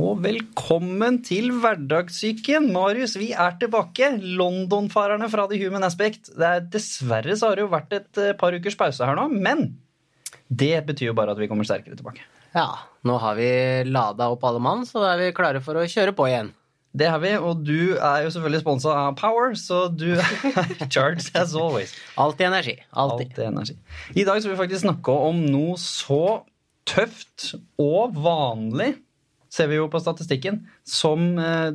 Og velkommen til Hverdagssyken. Marius, vi er tilbake. London-farerne fra The Human Aspect. Det er, dessverre så har det jo vært et eh, par ukers pause her nå, men det betyr jo bare at vi kommer sterkere tilbake. Ja, nå har vi lada opp alle mann, så da er vi klare for å kjøre på igjen. Det har vi, og du er jo selvfølgelig sponsa av Power, så du er charged as always. Alltid energi. Alltid. Alltid energi. I dag skal vi faktisk snakke om noe så tøft og vanlig, ser vi jo på statistikken, som eh,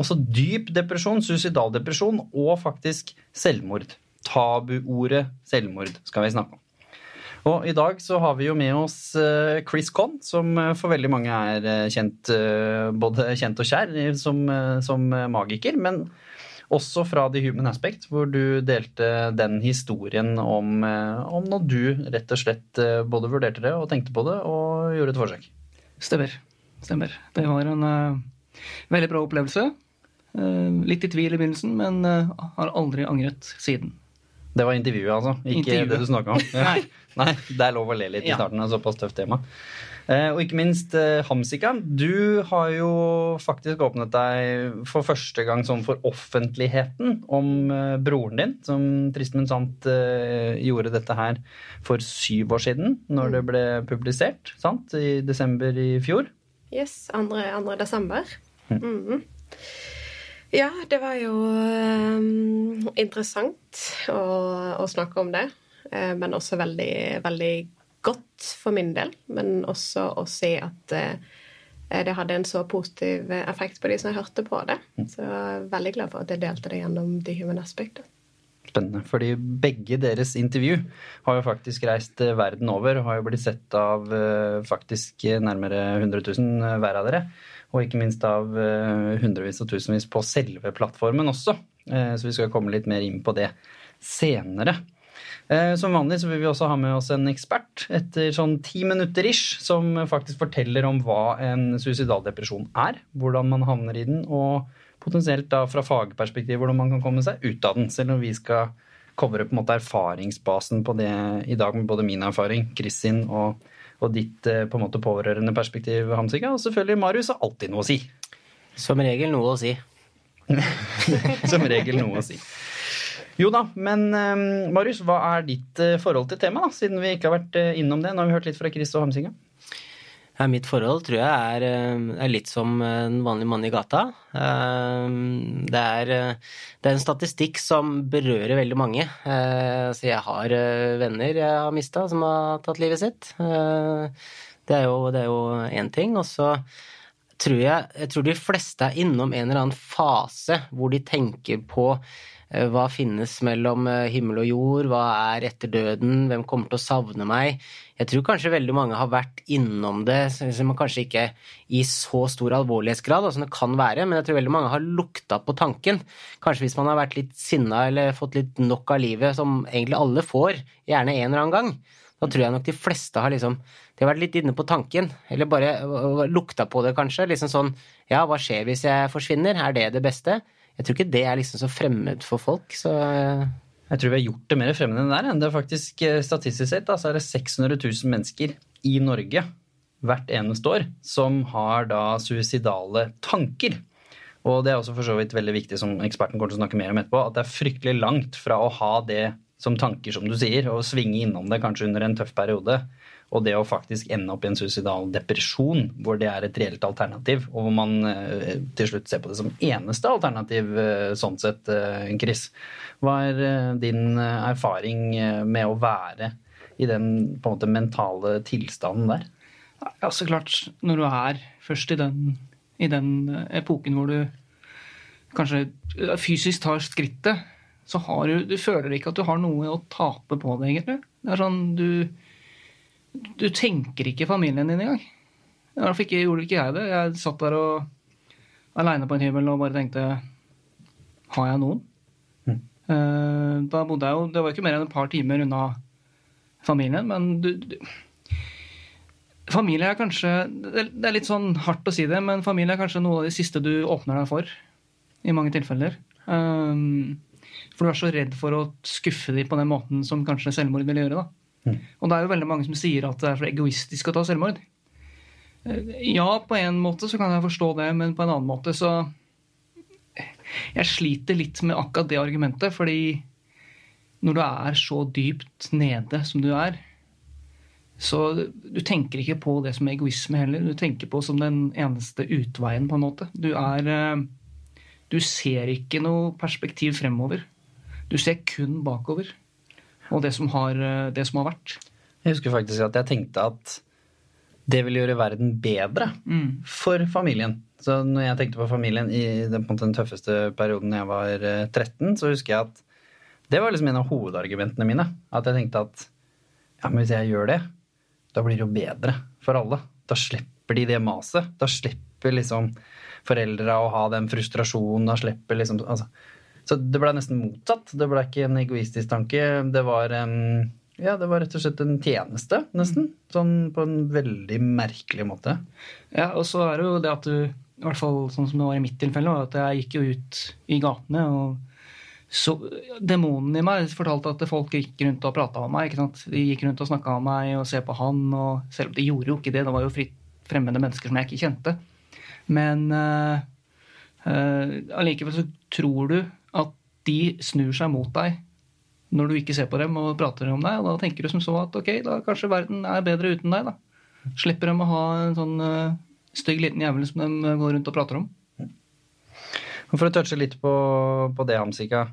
også dyp depresjon, suicidaldepresjon og faktisk selvmord. Tabuordet selvmord skal vi snakke om. Og i dag så har vi jo med oss eh, Chris Conn, som eh, for veldig mange er kjent, både kjent og kjær som, som magiker, men også fra The Human Aspect, hvor du delte den historien om, om når du rett og slett både vurderte det og tenkte på det og gjorde et forsøk. Stemmer. Stemmer. Det var en uh, veldig bra opplevelse. Uh, litt i tvil i begynnelsen, men uh, har aldri angret siden. Det var intervjuet, altså, ikke Intervjuet. det du snakka om. Nei. Nei, Det er lov å le litt i starten av et såpass tøft tema. Og ikke minst Hamsika, du har jo faktisk åpnet deg for første gang sånn for offentligheten om broren din, som trist, men sant gjorde dette her for syv år siden, når det ble publisert, sant? I desember i fjor. Yes, 2. 2. desember. Mhm. Ja, det var jo um, interessant å, å snakke om det. Uh, men også veldig, veldig godt for min del. Men også å se at uh, det hadde en så positiv effekt på de som hørte på det. Så jeg er veldig glad for at jeg delte det gjennom The Human Aspect. Spennende, fordi begge deres intervju har jo faktisk reist eh, verden over og har jo blitt sett av eh, faktisk nærmere 100 000 hver av dere. Og ikke minst av eh, hundrevis og tusenvis på selve plattformen også. Eh, Så vi skal komme litt mer inn på det senere. Eh, Som vanlig så vil vi også ha med oss en ekspert etter sånn ti minutter ish, som faktisk forteller om hva en suicidal depresjon er, hvordan man havner i den, og potensielt da fra fagperspektiv hvordan man kan komme seg ut av den. Selv om vi skal covre på en måte erfaringsbasen på det i dag med både min erfaring, Chris sin og, og ditt eh, på en måte pårørende perspektiv, Hamsika. Og selvfølgelig Marius har alltid noe å si. Som regel noe å si. Som regel noe å si. Jo da, men eh, Marius, hva er ditt eh, forhold til temaet, siden vi ikke har vært innom det? Nå har vi hørt litt fra Chris og Hamsinga. Ja, mitt forhold tror jeg er, eh, er litt som eh, en vanlig mann i gata. Eh, Det er, det er en statistikk som berører veldig mange. Så jeg har venner jeg har mista som har tatt livet sitt. Det er jo, én ting. Og så tror jeg, jeg tror de fleste er innom en eller annen fase hvor de tenker på hva finnes mellom eh, himmel og jord, hva er etter døden, hvem kommer til å savne meg? Jeg tror kanskje veldig mange har vært innom det, så kanskje ikke i så stor alvorlighetsgrad som det kan være, men jeg tror veldig mange har lukta på tanken. Kanskje hvis man har vært litt sinna eller fått litt nok av livet, som egentlig alle får, gjerne en eller annen gang. Da tror jeg nok de fleste har liksom De har vært litt inne på tanken, eller bare lukta på det, kanskje. Liksom sånn Ja, hva skjer hvis jeg forsvinner? Er det det beste? Jeg tror ikke det er liksom så fremmed for folk, så øh, Jeg tror vi har gjort det mer fremmed enn det er. Det er faktisk eh, Statistisk sett da, så er det 600 000 mennesker i Norge hvert eneste år som har da suicidale tanker. Og det er også for så vidt veldig viktig, som eksperten kommer til å snakke mer om etterpå, at det er fryktelig langt fra å ha det som tanker, som du sier, og svinge innom det kanskje under en tøff periode, og det å faktisk ende opp i en suicidal depresjon, hvor det er et reelt alternativ, og hvor man eh, til slutt ser på det som eneste alternativ eh, sånn sett, eh, Chris. Hva er din erfaring med å være i den på en måte mentale tilstanden der? Ja, så klart, når du er først i den, i den epoken hvor du kanskje fysisk tar skrittet, så har du Du føler ikke at du har noe å tape på det, egentlig. Det er sånn du Du tenker ikke familien din engang. I hvert fall ikke, gjorde ikke jeg det. Jeg satt der og aleine på en hybel og bare tenkte Har jeg noen? Mm. Eh, Da bodde jeg jo Det var ikke mer enn et par timer unna familien, men du, du Familie er kanskje Det det er litt sånn hardt å si det, men familie er kanskje noe av det siste du åpner deg for. I mange tilfeller. Um, for du er så redd for å skuffe dem på den måten som kanskje selvmord vil gjøre. da. Mm. Og det er jo veldig mange som sier at det er så egoistisk å ta selvmord. Ja, på en måte så kan jeg forstå det, men på en annen måte så Jeg sliter litt med akkurat det argumentet, fordi når du er så dypt nede som du er, så du tenker ikke på det som egoisme heller. Du tenker på som den eneste utveien, på en måte. Du er eh, Du ser ikke noe perspektiv fremover. Du ser kun bakover. Og det som har, eh, det som har vært. Jeg husker faktisk at jeg tenkte at det ville gjøre verden bedre Mm. for familien. Så når jeg tenkte på familien i den, på den tøffeste perioden jeg var eh, 13, så husker jeg at det var liksom en av hovedargumentene mine. At jeg tenkte at ja, men hvis jeg gjør det, da blir det jo bedre for alle. Da slipper de det maset. Da slipper liksom foreldra å ha den frustrasjonen. Da slipper liksom altså. Så det ble nesten motsatt. Det ble ikke en egoistisk tanke. Det var um, ja, det var rett og slett en tjeneste, nesten. Sånn på en veldig merkelig måte. Ja, og så er det jo det at du, i hvert fall sånn som det var i mitt tilfelle, at jeg gikk jo ut i gatene, og så demonen i meg fortalte at folk gikk rundt og prata om meg. ikke sant? De gikk rundt og snakka om meg og se på han, og selv om de gjorde jo ikke det, det var jo fritt fremmede mennesker som jeg ikke kjente. Men uh, allikevel så tror du at de snur seg mot deg når du ikke ser på dem og prater om deg, og da tenker du som så at ok, da kanskje verden er bedre uten deg, da. Slipper dem å ha en sånn uh, stygg liten jævel som de går rundt og prater om. For å touche litt på, på det, Hamsika.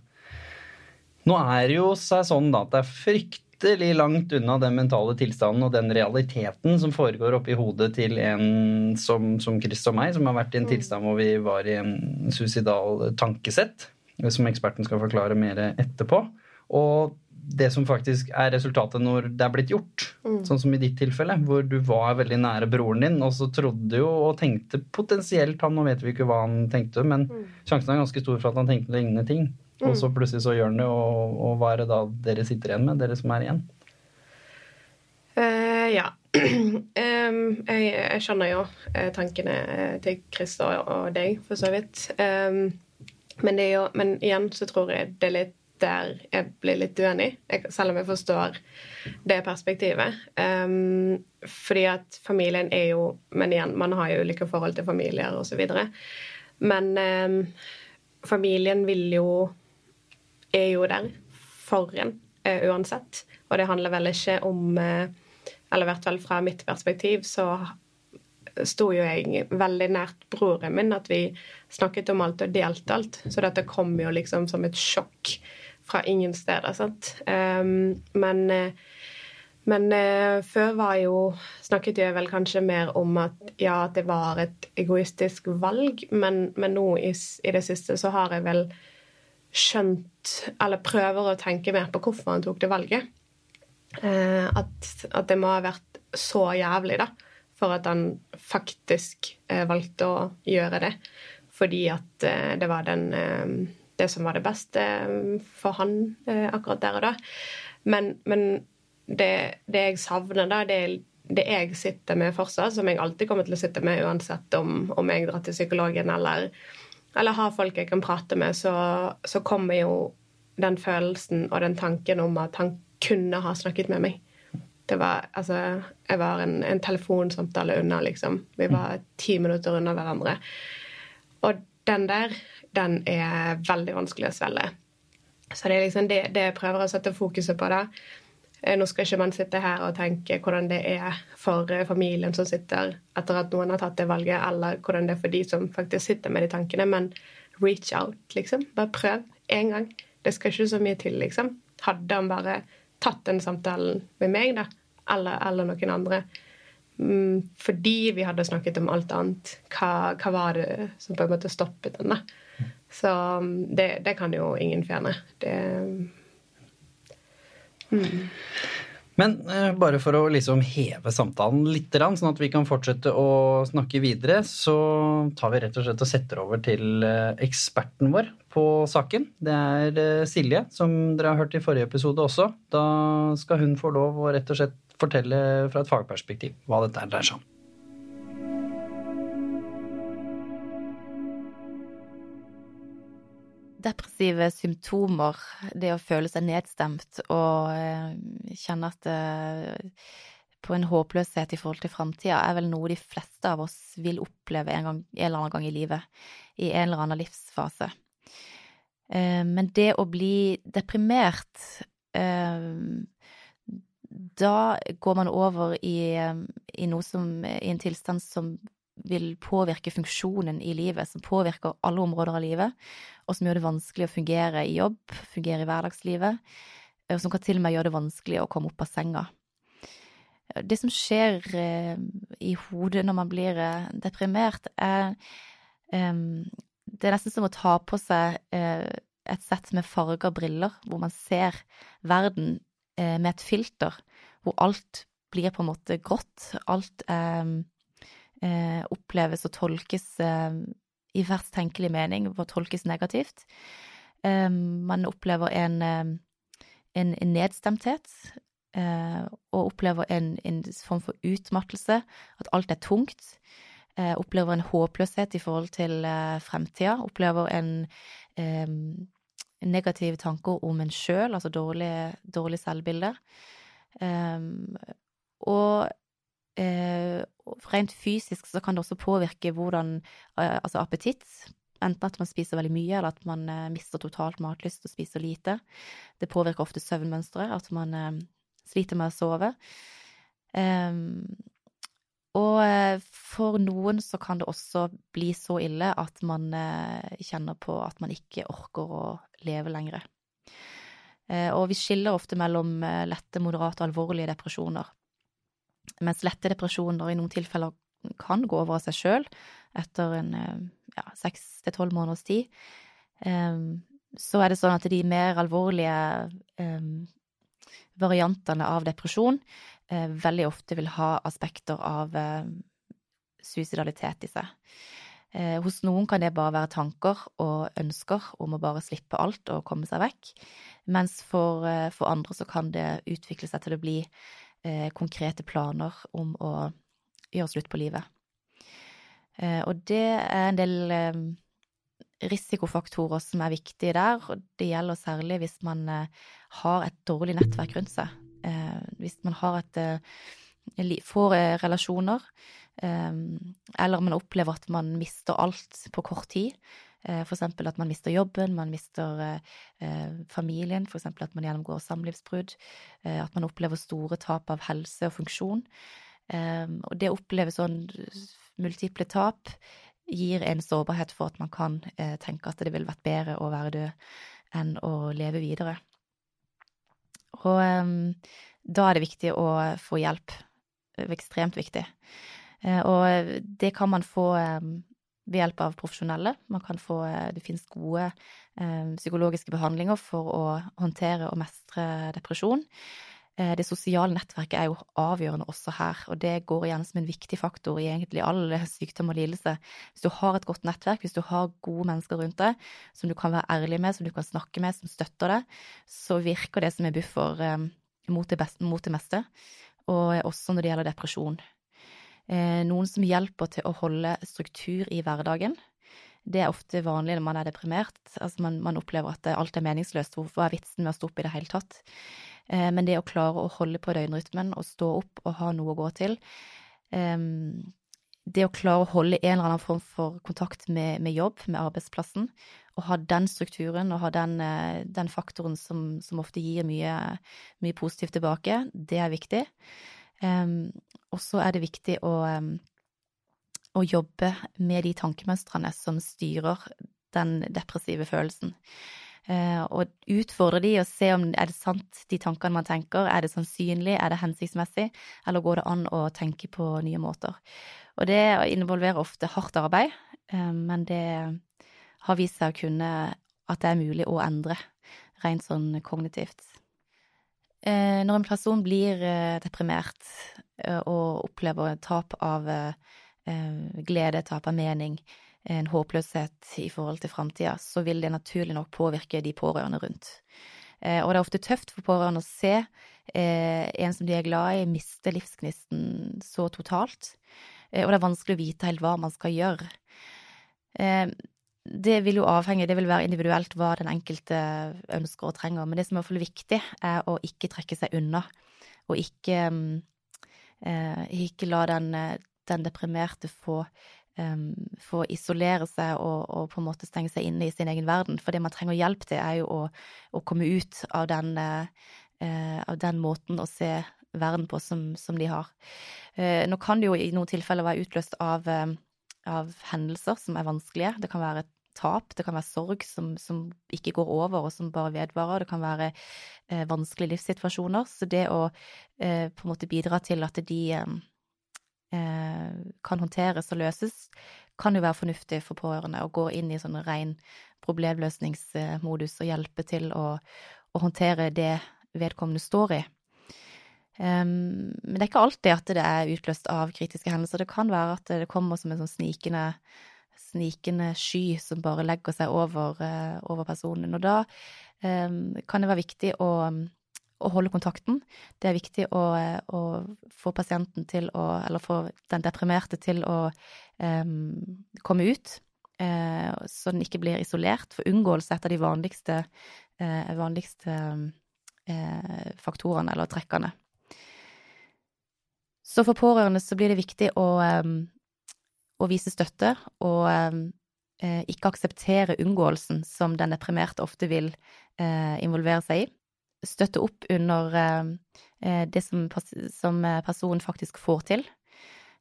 Nå er det jo seg sånn da, at det er fryktelig langt unna den mentale tilstanden og den realiteten som foregår oppi hodet til en som, som Chris og meg, som har vært i en tilstand hvor vi var i en suicidal tankesett, som eksperten skal forklare mer etterpå. Og det som faktisk er resultatet når det er blitt gjort, sånn som i ditt tilfelle, hvor du var veldig nære broren din, og så trodde jo og tenkte potensielt han, nå vet vi ikke hva han tenkte, men sjansen er ganske stor for at han tenkte lignende ting. Og så plutselig så gjør han det, og, og hva er det da dere sitter igjen med, dere som er igjen? Uh, ja. Um, jeg, jeg skjønner jo eh, tankene eh, til Christer og, deg, for så vidt. Em, men, jo, men igjen så tror jeg det er litt der jeg blir litt uenig, jeg, selv om jeg forstår det perspektivet. Um, fordi at familien er jo Men igjen, man har jo ulike forhold til familier osv. Men um, familien vil jo er jo der for en uh, uansett. Og det handler vel ikke om uh, Eller i hvert fall fra mitt perspektiv så sto jo jeg veldig nært broren min, at vi snakket om alt og delte alt. Så dette kom jo liksom som et sjokk fra ingen steder. sant? Um, men men uh, før var jo snakket jeg vel kanskje mer om at ja, at det var et egoistisk valg, men, men nå i, i det siste så har jeg vel skjønt, eller prøver å tenke mer på hvorfor han tok det valget. Eh, at, at det må ha vært så jævlig, da, for at han faktisk eh, valgte å gjøre det. Fordi at eh, det var den eh, det som var det beste for han akkurat der og da. Men, men det, det jeg savner, da, det det jeg sitter med fortsatt, som jeg alltid kommer til å sitte med uansett om, om jeg drar til psykologen eller, eller har folk jeg kan prate med, så, så kommer jo den følelsen og den tanken om at han kunne ha snakket med meg. Det var, altså, jeg var en, en telefonsamtale unna, liksom. Vi var ti minutter unna hverandre. Og den der, den er veldig vanskelig å svelge. Så det er liksom det, det jeg prøver å sette fokuset på da. Eh, Nå skal ikke man sitte her og tenke hvordan det er for eh, familien som sitter etter at noen har tatt det valget, eller hvordan det er for de som faktisk sitter med de tankene, men reach out, liksom. Bare prøv én gang. Det skal ikke så mye til, liksom. Hadde han bare tatt den samtalen med meg, da, eller, eller noen andre, mm, fordi vi hadde snakket om alt annet, hva, hva var det som på en måte stoppet den, da? Så mm, det, det kan jo ingen fjerne. Det Men eh, bare for å liksom heve samtalen litt, sånn at vi kan fortsette å snakke videre, så tar vi rett og slett og setter over til eh, eksperten vår på saken. Det er eh, Silje, som dere har hørt i forrige episode også. Da skal hun få lov å rett og slett fortelle fra et fagperspektiv hva dette dreier seg om. depressive symptomer, det å føle seg nedstemt og eh, kjenne at eh, på en håpløshet i forhold til framtida, er vel noe de fleste av oss vil oppleve en, gang, en, eller annen gang i livet, i en eller annen livsfase. Eh, men det å bli deprimert Da går man over i, i noe som I en tilstand som vil påvirke funksjonen i livet, som påvirker alle områder av livet, og som gjør det vanskelig å fungere i jobb, fungere i hverdagslivet, og som kan til og med gjøre det vanskelig å komme opp av senga. Det som skjer eh, i hodet når man blir eh, deprimert, er Det er nesten som å ta på seg eh, et sett med farga briller, hvor man ser verden med et filter, hvor alt blir på en måte grått. Alt oppleves og tolkes i verst tenkelig mening, hvor tolkes negativt. Man opplever en, en, en nedstemthet eh, og opplever en, en, form for utmattelse, at alt er tungt. Eh, opplever en håpløshet i forhold til eh, fremtida. Opplever en negative tanker om en sjøl, altså dårlig, dårlig selvbilde. Og rent fysisk så kan det også påvirke hvordan Altså appetitt. Enten at man spiser veldig mye, eller at man mister totalt matlyst og spiser lite. Det påvirker ofte søvnmønsteret, at man sliter med å sove. Um, og eh, for noen så kan det også bli så ille at man kjenner på at man ikke orker å leve lenger. Uh, og vi skiller ofte mellom uh, lette, moderate og alvorlige depresjoner. Mens lette depresjoner i noen tilfeller kan gå over av seg sjøl etter en seks til tolv måneders tid. Så er det sånn at de mer alvorlige variantene av depresjon eh, veldig ofte vil ha aspekter av eh, suicidalitet i seg. Eh, hos noen kan det bare være tanker og ønsker om å bare slippe alt og komme seg vekk, mens for, eh, for andre så kan det utvikle seg til å bli eh, konkrete planer om å gjøre slutt på livet. Eh, og det er en del risikofaktorer som er viktige der. og Det gjelder særlig hvis man eh, har et dårlig nettverk rundt seg. Eh, hvis man et eh, får relasjoner, eller man opplever at man mister alt på kort tid. For eksempel at man mister jobben, man mister familien, for eksempel at man gjennomgår samlivsbrudd, at man opplever store tap av helse og funksjon. Og det å oppleve sånn multiple tap gir en sårbarhet for at man kan eh, tenke at det ville vært bedre å være død enn å leve videre. Og eh, da er det viktig å få hjelp. Ekstremt viktig. Eh, og det kan man få ved hjelp av profesjonelle. Man kan få eh, Det finnes gode eh, psykologiske behandlinger for å håndtere og mestre depresjon. Eh, det sosiale nettverket er jo avgjørende også her, og det går igjen som en viktig faktor i egentlig all sykdom og lidelse. Hvis du har et godt nettverk, hvis du har gode mennesker rundt deg som du kan være ærlig med, som du kan snakke med, som støtter deg, så virker det som en buffer mot, det beste, mot det meste, og også når det gjelder depresjon. Eh, noen som hjelper til å holde struktur i hverdagen. Det er ofte vanlig når man er deprimert. Altså man, man opplever at alt er meningsløst. Hvorfor er vitsen med å stå opp i det hele tatt? Eh, men det å klare å holde på døgnrytmen og stå opp og ha noe å gå til Det å klare å holde en eller annen form for kontakt med, med jobb, med arbeidsplassen, og ha den strukturen og ha den, eh, den faktoren som, som, ofte gir mye, mye, positivt tilbake, det er viktig. Og så er det viktig å, å jobbe med de tankemønstrene som styrer den depressive følelsen. Uh, og utfordre de og se om er det sant, de tankene man tenker, er det sannsynlig, er det hensiktsmessig, eller går det an å tenke på nye måter. Og det involverer ofte hardt arbeid, uh, men det har vist seg å kunne at det er mulig å endre rent sånn kognitivt. Eh, når en person blir deprimert og opplever tap av glede, tap av mening, en håpløshet i forhold til framtida, så vil det naturlig nok påvirke de pårørende rundt. Eh, og det er ofte tøft for pårørende å se eh, en som de er glad i, miste livsgnisten så totalt. Eh, og det er vanskelig å vite helt hva man skal gjøre. Det vil jo avhenge, det vil være individuelt hva den enkelte ønsker og trenger. Men det som er iallfall viktig, er å ikke trekke seg unna. Og ikke eh, ikke la den, den deprimerte få, um, få isolere seg og, og, på en måte stenge seg inne i sin egen verden. For det man trenger hjelp til, er jo å, å komme ut av den, eh, av den måten å se verden på som, som de har. Eh, nå kan det jo i noen tilfeller være utløst av, uh, av hendelser som er vanskelige. Det kan være et tap, det kan være sorg som, som, ikke går over og som bare vedvarer. Det kan være eh, vanskelige livssituasjoner. Så det å eh, på en måte bidra til at de eh, kan håndteres og løses, kan jo være fornuftig for pårørende å gå inn i sånn ren problemløsningsmodus og hjelpe til å, å håndtere det vedkommende står i. Um, men det er ikke alltid at det er utløst av kritiske hendelser. Det kan være at det kommer som en sånn snikende snikende sky som bare legger seg over, uh, over personen. Og da um, kan det være viktig å, å, holde kontakten. Det er viktig å, å, få pasienten til å Eller få den deprimerte til å um, komme ut. Uh, så den ikke blir isolert. For unngåelse er et av de vanligste, uh, vanligste faktorene eller trekkene. Så for pårørende så blir det viktig å um, å vise støtte og eh, ikke akseptere unngåelsen som den deprimerte ofte vil eh, involvere seg i. Støtte opp under eh, det som, som, personen faktisk får til.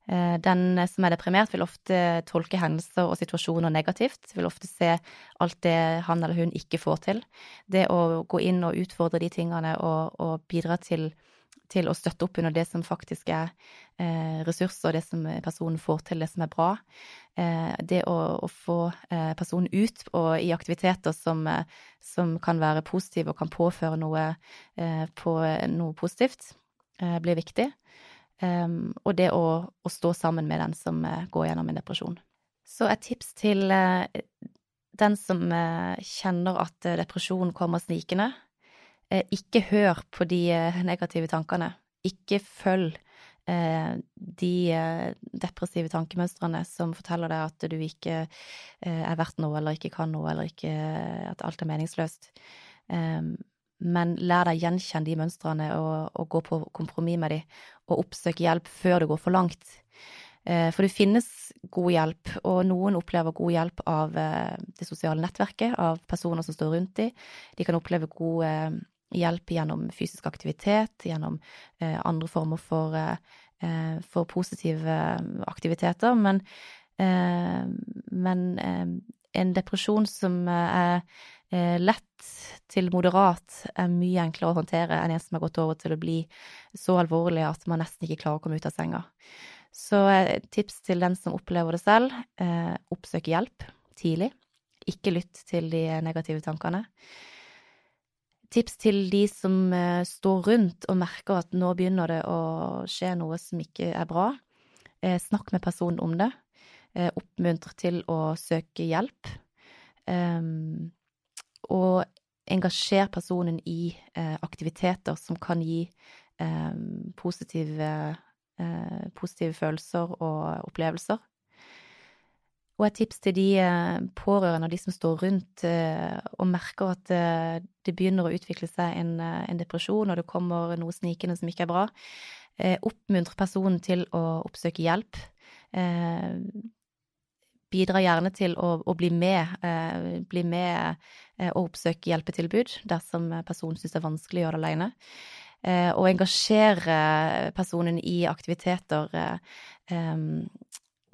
Eh, den som er deprimert, vil ofte tolke hendelser og situasjoner negativt. Vil ofte se alt det han eller hun ikke får til. Det å gå inn og utfordre de tingene og, og bidra til til å støtte opp under det som faktisk er eh, ressurser, det som personen får til, det som er bra. Eh, det å, å få eh, personen ut og i aktiviteter som, eh, som, kan være positive og kan påføre noe, eh, på, noe positivt, eh, blir viktig. og det å, å, stå sammen med den som går gjennom en depresjon. Så et tips til den som kjenner at depresjon kommer snikende, Eh, ikke hør på de eh, negative tankene. Ikke følg eh, de depressive tankemønstrene som forteller deg at du ikke er verdt noe, eller ikke kan noe, eller ikke, at alt er meningsløst. Men lær deg gjenkjenne de mønstrene og, og gå på kompromiss med de, og oppsøk hjelp før det går for langt. For det finnes god hjelp, og noen opplever god hjelp av det sosiale nettverket, av personer som står rundt dem. De kan oppleve god hjelp gjennom fysisk aktivitet, gjennom eh, andre former for, eh, for, positive aktiviteter. Men, eh, men eh, en depresjon som er eh, lett til moderat, er mye enklere å håndtere enn en som har gått over til å bli så alvorlig at man nesten ikke klarer å komme ut av senga. Så tips til den som opplever det selv, oppsøk hjelp tidlig. Ikke lytt til de negative tankene tips til de som eh, står rundt og merker at nå begynner det å skje noe som ikke er bra. Eh, snakk med personen om det. Eh, oppmuntre til å søke hjelp. Ehm, og engasjer personen i aktiviteter som kan gi ehm, positive, positive følelser og opplevelser. Og et tips til de eh, pårørende og de som står rundt eh, og merker at eh, det begynner å utvikle seg en, en depresjon, og det kommer noe snikende som ikke er bra. Oppmuntre personen til å oppsøke hjelp. Bidra gjerne til å, å bli med, bli med og oppsøke hjelpetilbud dersom personen syns det er vanskelig å gjøre det alene. Og engasjere personen i aktiviteter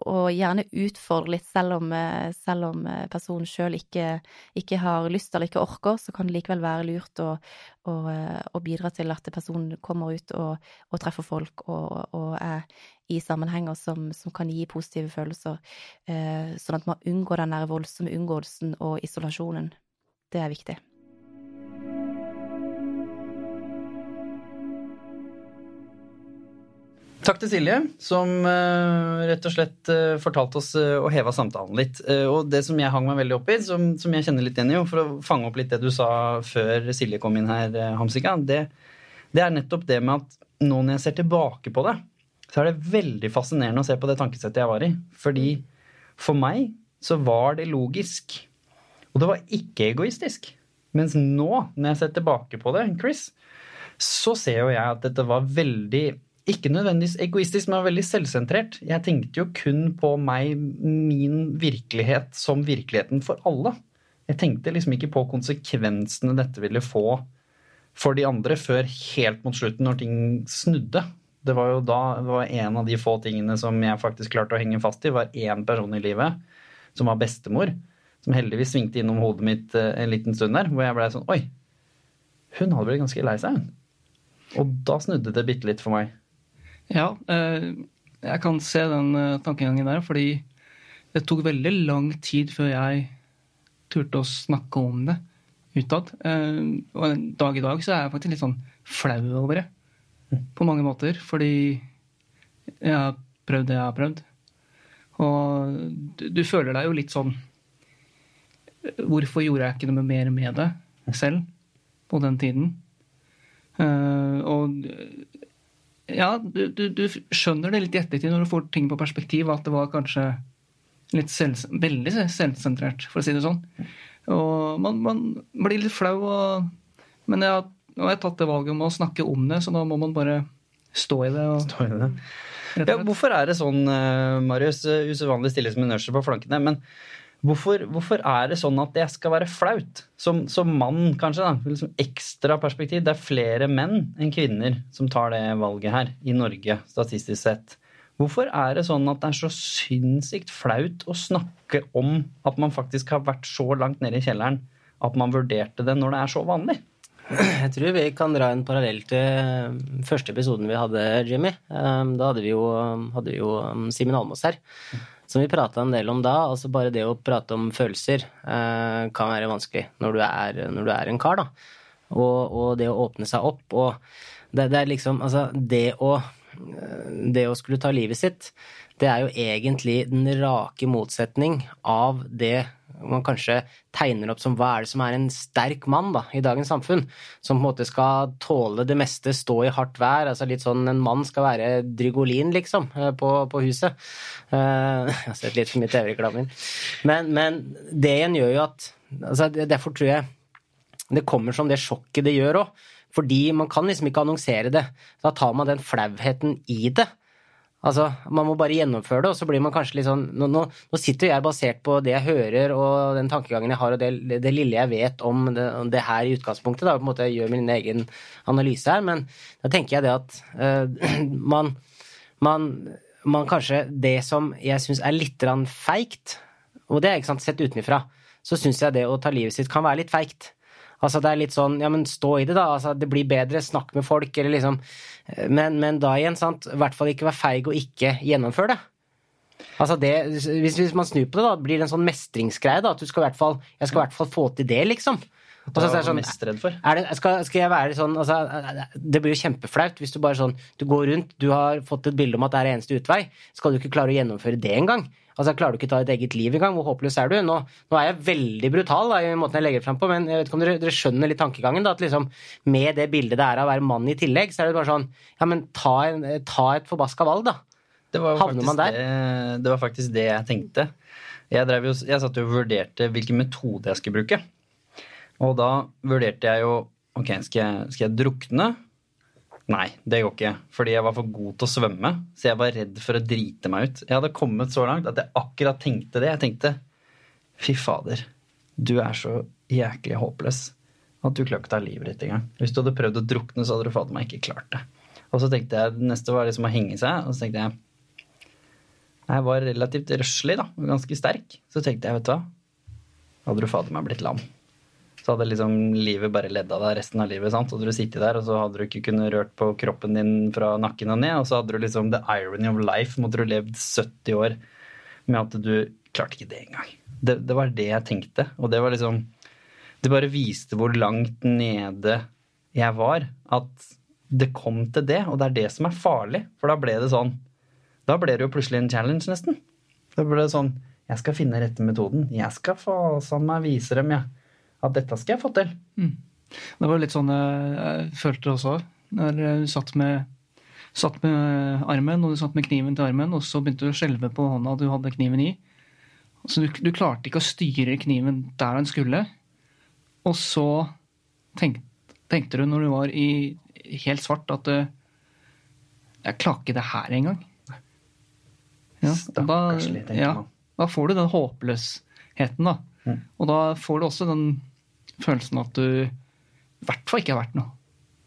og gjerne utfordre litt, selv om, eh, selv om eh, personen sjøl ikke, ikke, har lyst eller ikke orker, så kan det likevel være lurt å, å, eh, å bidra til at personen kommer ut og, og treffer folk og, og, er i sammenhenger som, som, kan gi positive følelser, sånn at man unngår den der voldsomme unngåelsen og isolasjonen. Det er viktig. Takk til Silje, som uh, rett og slett uh, fortalte oss uh, og heva samtalen litt. og det som jeg hang meg veldig opp i, som, som, jeg kjenner litt igjen i, for å fange opp litt det du sa før Silje kom inn her, Hamsika, det, det, er nettopp det med at nå når jeg ser tilbake på det, så er det veldig fascinerende å se på det tankesettet jeg var i. Fordi for meg så var det logisk. Og det var ikke egoistisk. Mens nå, når jeg ser tilbake på det, Chris, så ser jo jeg at dette var veldig ikke nødvendigvis egoistisk, men veldig selvsentrert. Jeg tenkte jo kun på meg, min virkelighet, som virkeligheten for alle. Jeg tenkte liksom ikke på konsekvensene dette ville få for de andre før helt mot slutten, når ting snudde. Det var jo da var en av de få tingene som jeg faktisk klarte å henge fast i, var én person i livet, som var bestemor, som heldigvis svingte innom hodet mitt eh, en liten stund der, hvor jeg blei sånn Oi, hun hadde blitt ganske lei seg, hun. Og da snudde det bitte litt for meg. Ja, eh, jeg kan se den eh, tankegangen der, fordi det tok veldig lang tid før jeg turte å snakke om det utad. Og en dag i dag så er jeg faktisk litt sånn flau over det. På mange måter. Fordi jeg har prøvd det jeg har prøvd. Og du, du føler deg jo litt sånn Hvorfor gjorde jeg ikke noe mer med det selv på den tiden? Og ja, du, du, du, skjønner det litt i ettertid når du får ting på perspektiv, at det var kanskje litt selv, veldig selvsentrert, for å si det sånn. Og man, man blir litt flau, og, men jeg, har jeg tatt det valget om å snakke om det, så da må man bare stå i det. Og, stå i det. Ja, hvorfor er det sånn, eh, Marius, usedvanlig stille som en ørsel på flankene, men Hvorfor, hvorfor, er det sånn at det skal være flaut? Som, som mann, kanskje. da, liksom Ekstra perspektiv. Det er flere menn enn kvinner som tar det valget her i Norge, statistisk sett. Hvorfor er det sånn at det er så sinnssykt flaut å snakke om at man faktisk har vært så langt nede i kjelleren at man vurderte det når det er så vanlig? Jeg tror vi kan dra en parallell til første episoden vi hadde, Jimmy. Ehm, da hadde vi jo, hadde vi jo um, Simen Almås her som vi prata en del om da, altså bare det å prate om følelser eh, kan være vanskelig når du er, når du er en kar, da. Og, og, det å åpne seg opp. Og det, det er liksom Altså, det å, det å skulle ta livet sitt, det er jo egentlig den rake motsetning av det man kanskje tegner opp som hva er det som er en sterk mann da, i dagens samfunn, som på en måte skal tåle det meste, stå i hardt vær. altså litt sånn En mann skal være Drygolin, liksom, eh, på, på huset. Uh, jeg har sett litt for mye TV-reklamer. Men, men, det igjen gjør jo at altså Derfor tror jeg det kommer som det sjokket det gjør òg. Fordi man kan liksom ikke annonsere det. Da tar man den flauheten i det. Altså, Man må bare gjennomføre det, og så blir man kanskje litt sånn Nå, nå, nå sitter jeg basert på det jeg hører og den tankegangen jeg har og det, det lille jeg vet om det, om det, her i utgangspunktet. da, på en måte Jeg gjør min egen analyse her, men da tenker jeg det at uh, man, man, man, kanskje Det som jeg syns er litt feigt, og det er ikke sant, sett utenfra, så syns jeg det å ta livet sitt kan være litt feigt. Altså det er litt sånn ja, men stå i det, da. Altså, det blir bedre, snakk med folk, eller liksom Men, men da igjen, sant, i hvert fall ikke være feig og ikke gjennomføre det. Altså det, hvis, hvis, man snur på det, da blir det en sånn mestringsgreie. da, at du skal i hvert fall, Jeg skal i hvert fall få til det, liksom. Og så er det sånn, mest redd for. Det, skal, skal, jeg være sånn altså, Det blir jo kjempeflaut hvis du bare sånn Du går rundt, du har fått et bilde om at det er eneste utvei. Skal du ikke klare å gjennomføre det engang? Altså, Klarer du ikke å ta ditt eget liv engang? Hvor håpløs er du? Nå, nå, er jeg veldig brutal da, i måten jeg legger det frem på, men jeg vet ikke om dere, dere skjønner litt tankegangen? da, at liksom, Med det bildet det er av å være mann i tillegg, så er det bare sånn Ja, men ta, en, ta et forbaska valg, da. Havner man der? Det, det, var faktisk det jeg tenkte. Jeg, jo, jeg satt jo og vurderte hvilken metode jeg skulle bruke. Og da vurderte jeg jo Ok, skal jeg, skal jeg drukne? Nei, det går ikke. Fordi jeg var for god til å svømme. Så jeg var redd for å drite meg ut. Jeg hadde kommet så langt at jeg akkurat tenkte det. Jeg tenkte fy fader, du er så jæklig håpløs at du klarer ikke å ta livet ditt engang. Hvis du hadde prøvd å drukne, så hadde du fader meg ikke klart det. Og så tenkte jeg, det neste var liksom å henge seg, og så tenkte jeg Jeg var relativt røslig, da, og ganske sterk. Så tenkte jeg, vet du hva, hadde du fader meg blitt lam så hadde liksom livet bare ledd av deg resten av livet. sant? Så hadde du sittet der, og så hadde du ikke kunnet rørt på kroppen din fra nakken og ned. Og så hadde du liksom the irony of life. Måtte du levd 70 år med at du klarte ikke det engang. Det, det var det jeg tenkte. Og det var liksom Det bare viste hvor langt nede jeg var. At det kom til det. Og det er det som er farlig. For da ble det sånn Da ble det jo plutselig en challenge, nesten. Da ble det sånn Jeg skal finne rette metoden. Jeg skal faen meg vise dem, jeg. Ja at dette skal jeg få til. Mm. Det var litt sånn jeg følte det også. Når du satt med, satt med armen, og du satt med kniven til armen, og så begynte du å skjelve på hånda du hadde kniven i. Så du, du, klarte ikke å styre kniven der den skulle. Og så tenk, tenkte du, når du var i helt svart, at det, Jeg klarer ikke det her engang. Ja, Stakkarslig, tenker ja, man. da får du den håpløsheten, da. Mm. Og da får du også den følelsen at du i hvert fall ikke har vært noe.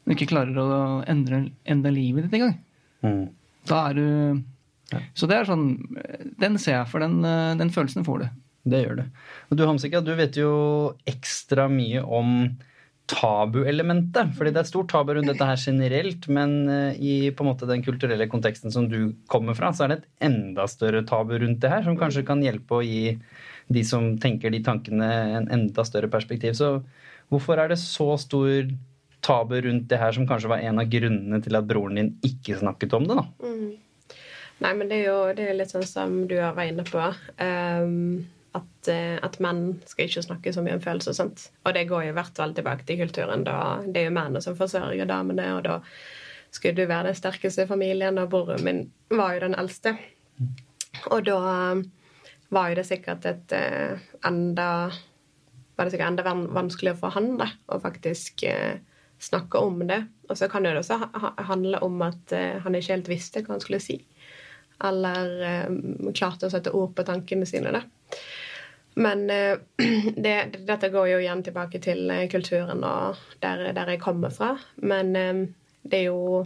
Du ikke klarer å endre, endre livet ditt engang. Mm. Da er du Så det er sånn Den ser jeg, for den, den følelsen får du. Det gjør det. Og du Hamsika, du vet jo ekstra mye om tabuelementet. Fordi det er et stort tabu rundt dette her generelt, men eh, i på en måte den kulturelle konteksten som du kommer fra, så er det et enda større tabu rundt det her, som kanskje kan hjelpe å gi de som tenker de tankene, en enda større perspektiv. Så hvorfor er det så stor tabu rundt det her, som kanskje var en av grunnene til at broren din ikke snakket om det, da? Nei, men det er jo det er litt sånn som du har vært inne på. Um, at, eh, at menn skal ikke snakke så mye om følelser. sant? Og det går jo i hvert fall tilbake til kulturen. da Det er jo mennene som forsørger damene, og da skulle du være den sterkeste i familien, og broren min var jo den eldste. Og da var jo det sikkert et eh, enda var det sikkert enda vanskeligere for han da, å faktisk eh, snakke om det. Og så kan det også ha- ha- handle om at eh, han ikke helt visste hva han skulle si. Eller klarte å sette ord på tankene sine. da. Men det, dette går jo igjen tilbake til kulturen og der, der jeg kommer fra. Men det er jo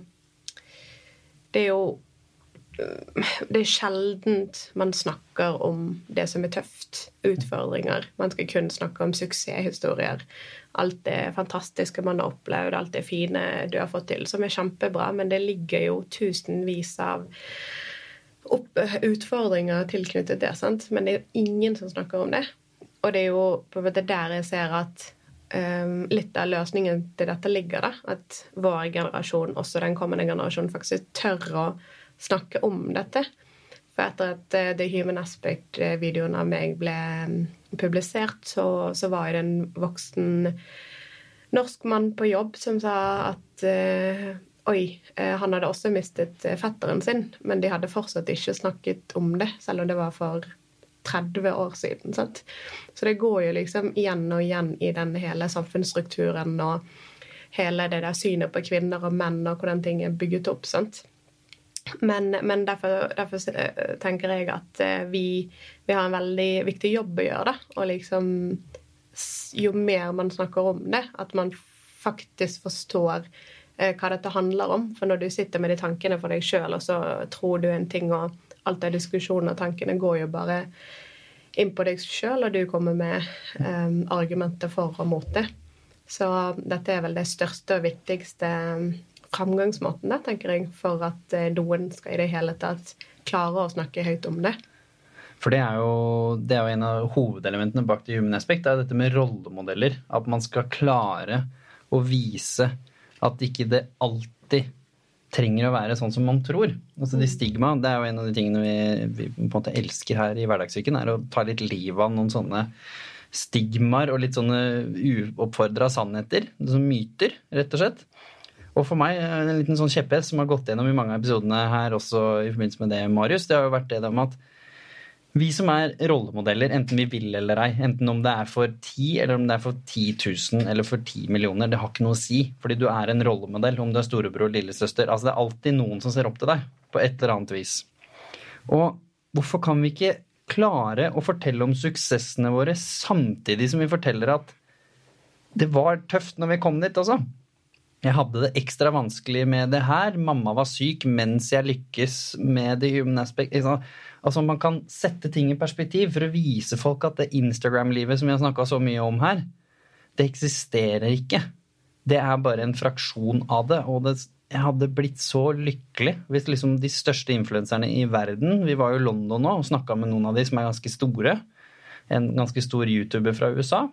Det er jo det er sjeldent man snakker om det som er tøft. Utfordringer. Man skal kun snakke om suksesshistorier. Alt det fantastiske man har opplevd, alt det fine du har fått til, som er kjempebra. Men det ligger jo tusenvis av utfordringer tilknyttet det. sant? Men det er jo ingen som snakker om det. Og det er jo på en måte der jeg ser at um, litt av løsningen til dette ligger. da, At vår generasjon, også den kommende generasjonen, faktisk tør å snakke om dette. For etter at eh, The Human Aspect-videoen av meg ble mm, publisert, så, så var det en voksen norsk mann på jobb som sa at uh, oi, eh, han hadde også mistet fetteren sin, men de hadde fortsatt ikke snakket om det, selv om det var for 30 år siden. Sant? Så det går jo liksom igjen og igjen i den hele samfunnsstrukturen og hele det der synet på kvinner og menn og hvordan ting er bygget opp. sant? Men, men derfor, derfor eh, tenker jeg at eh, vi, vi har en veldig viktig jobb å gjøre. da, og liksom Jo mer man snakker om det, at man faktisk forstår eh, hva dette handler om. For når du sitter med de tankene for deg sjøl, og så tror du en ting, og alt det diskusjonen og tankene går jo bare inn på deg sjøl, og du kommer med um, argumenter for og mot det. Så dette er vel det største og viktigste framgangsmåten, da, tenker jeg, for at eh, noen skal i det hele tatt klare å snakke høyt om det. For det er, jo, det er jo en av hovedelementene bak det human aspect. Det er dette med rollemodeller. At man skal klare å vise at ikke det alltid trenger å være sånn som man tror. Altså de Stigma det er jo en av de tingene vi, vi på en måte elsker her i hverdagssyken. er å ta litt liv av noen sånne stigmaer og litt sånne uoppfordra sannheter. Sånne myter, rett og slett. Og for meg, en liten sånn kjepphest som har gått gjennom i mange av episodene her også i forbindelse med det, Marius, det har jo vært det om at vi som er rollemodeller, enten vi vil eller ei, enten om det er for 10 eller om det er for 10 000 eller for 10 millioner, det har ikke noe å si. Fordi du er en rollemodell, om du er storebror eller lillesøster. Altså det er alltid noen som ser opp til deg, på et eller annet vis. Og hvorfor kan vi ikke klare å fortelle om suksessene våre samtidig som vi forteller at det var tøft når vi kom dit, altså? Jeg hadde det ekstra vanskelig med det her. Mamma var syk mens jeg lykkes med det human aspect. Altså Man kan sette ting i perspektiv for å vise folk at det Instagram-livet som vi har snakka så mye om her, det eksisterer ikke. Det er bare en fraksjon av det. Og det, jeg hadde blitt så lykkelig hvis liksom de største influenserne i verden Vi var jo i London nå og snakka med noen av de som er ganske store. En ganske stor YouTuber fra USA.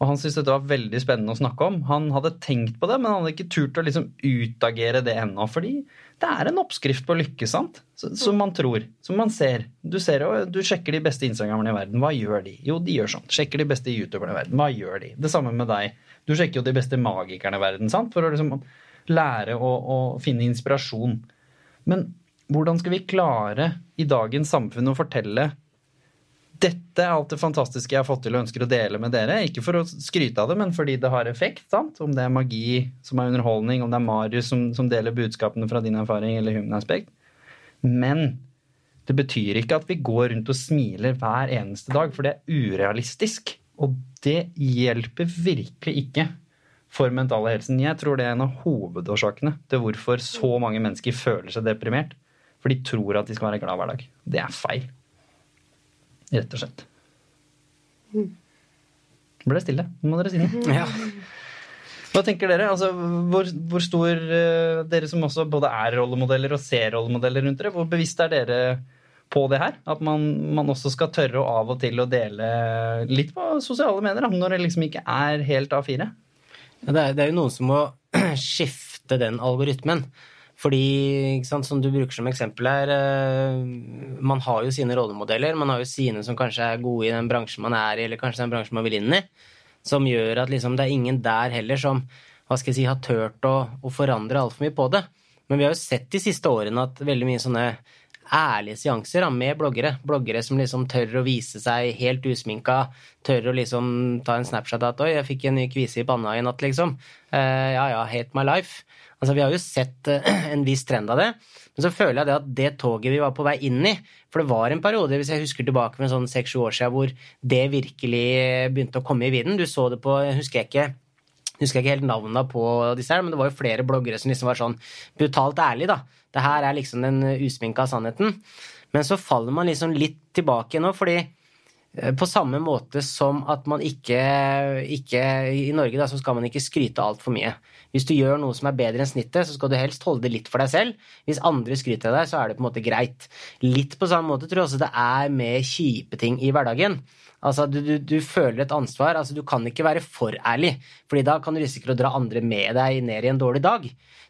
Og han syntes dette var veldig spennende å snakke om. Han hadde tenkt på det, men han hadde ikke turt å liksom utagere det ennå. Fordi det er en oppskrift på lykke, sant? Som man tror. Som man ser. Du ser du sjekker de beste instagrammerne i verden. Hva gjør de? Jo, de gjør sånn. Sjekker de beste youtuberne i verden. Hva gjør de? Det samme med deg. Du sjekker jo de beste magikerne i verden, sant? For å liksom lære å, å finne inspirasjon. Men hvordan skal vi klare i dagens samfunn å fortelle dette er alt det fantastiske jeg har fått til og ønsker å dele med dere. Ikke for å skryte av det, men fordi det har effekt. sant? Om det er magi som er underholdning, om det er Marius som, som deler budskapene fra din erfaring eller human aspect. Men det betyr ikke at vi går rundt og smiler hver eneste dag, for det er urealistisk. Og det hjelper virkelig ikke for mentale helsen. Jeg tror det er en av hovedårsakene til hvorfor så mange mennesker føler seg deprimert. For de tror at de skal være glad hver dag. Det er feil. Rett og slett. Det ble stille. Nå må dere si noe. Ja. Hva tenker dere? Altså, hvor, hvor stor eh, Dere som også både er rollemodeller og ser rollemodeller rundt dere, hvor bevisst er dere på det her? At man, man også skal tørre å av og til å dele litt på sosiale medier, når det liksom ikke er helt A4? Ja, det, er, det er jo noen som må skifte den algoritmen. Fordi, ikke sant, som du bruker som eksempel her, eh, man har jo sine rollemodeller. Man har jo sine som kanskje er gode i den bransjen man er i, eller kanskje den bransjen man vil inn i. Som gjør at liksom, det er ingen der heller som hva skal jeg si, har turt å, å forandre altfor mye på det. Men vi har jo sett de siste årene at veldig mye sånne ærlige seanser da, med bloggere. Bloggere som liksom tør å vise seg helt usminka, tør å liksom ta en Snapchat at 'oi, jeg fikk en ny kvise i panna i natt', liksom. Uh, ja ja, hate my life. Altså, Vi har jo sett eh, en viss trend av det. Men så føler jeg det at det toget vi var på vei inn i For det var en periode, hvis jeg husker tilbake med sånn seks-sju år siden, hvor det virkelig begynte å komme i vinden. Du så det på husker jeg ikke husker jeg ikke helt navnene på disse her, men det var jo flere bloggere som liksom var sånn brutalt ærlige, da. Det her er liksom den usminka sannheten. Men så faller man liksom litt tilbake nå, fordi eh, på samme måte som at man ikke, ikke I Norge da, så skal man ikke skryte altfor mye. Hvis du gjør noe som er bedre enn snittet, så skal du helst holde det litt for deg selv. Hvis andre skryter av deg, så er det på en måte greit. Litt på samme måte tror jeg også det er med kjipe ting i hverdagen. Altså, du, du, du, føler et ansvar. altså Du kan ikke være for ærlig, fordi da kan du risikere å dra andre med deg ned i en dårlig dag.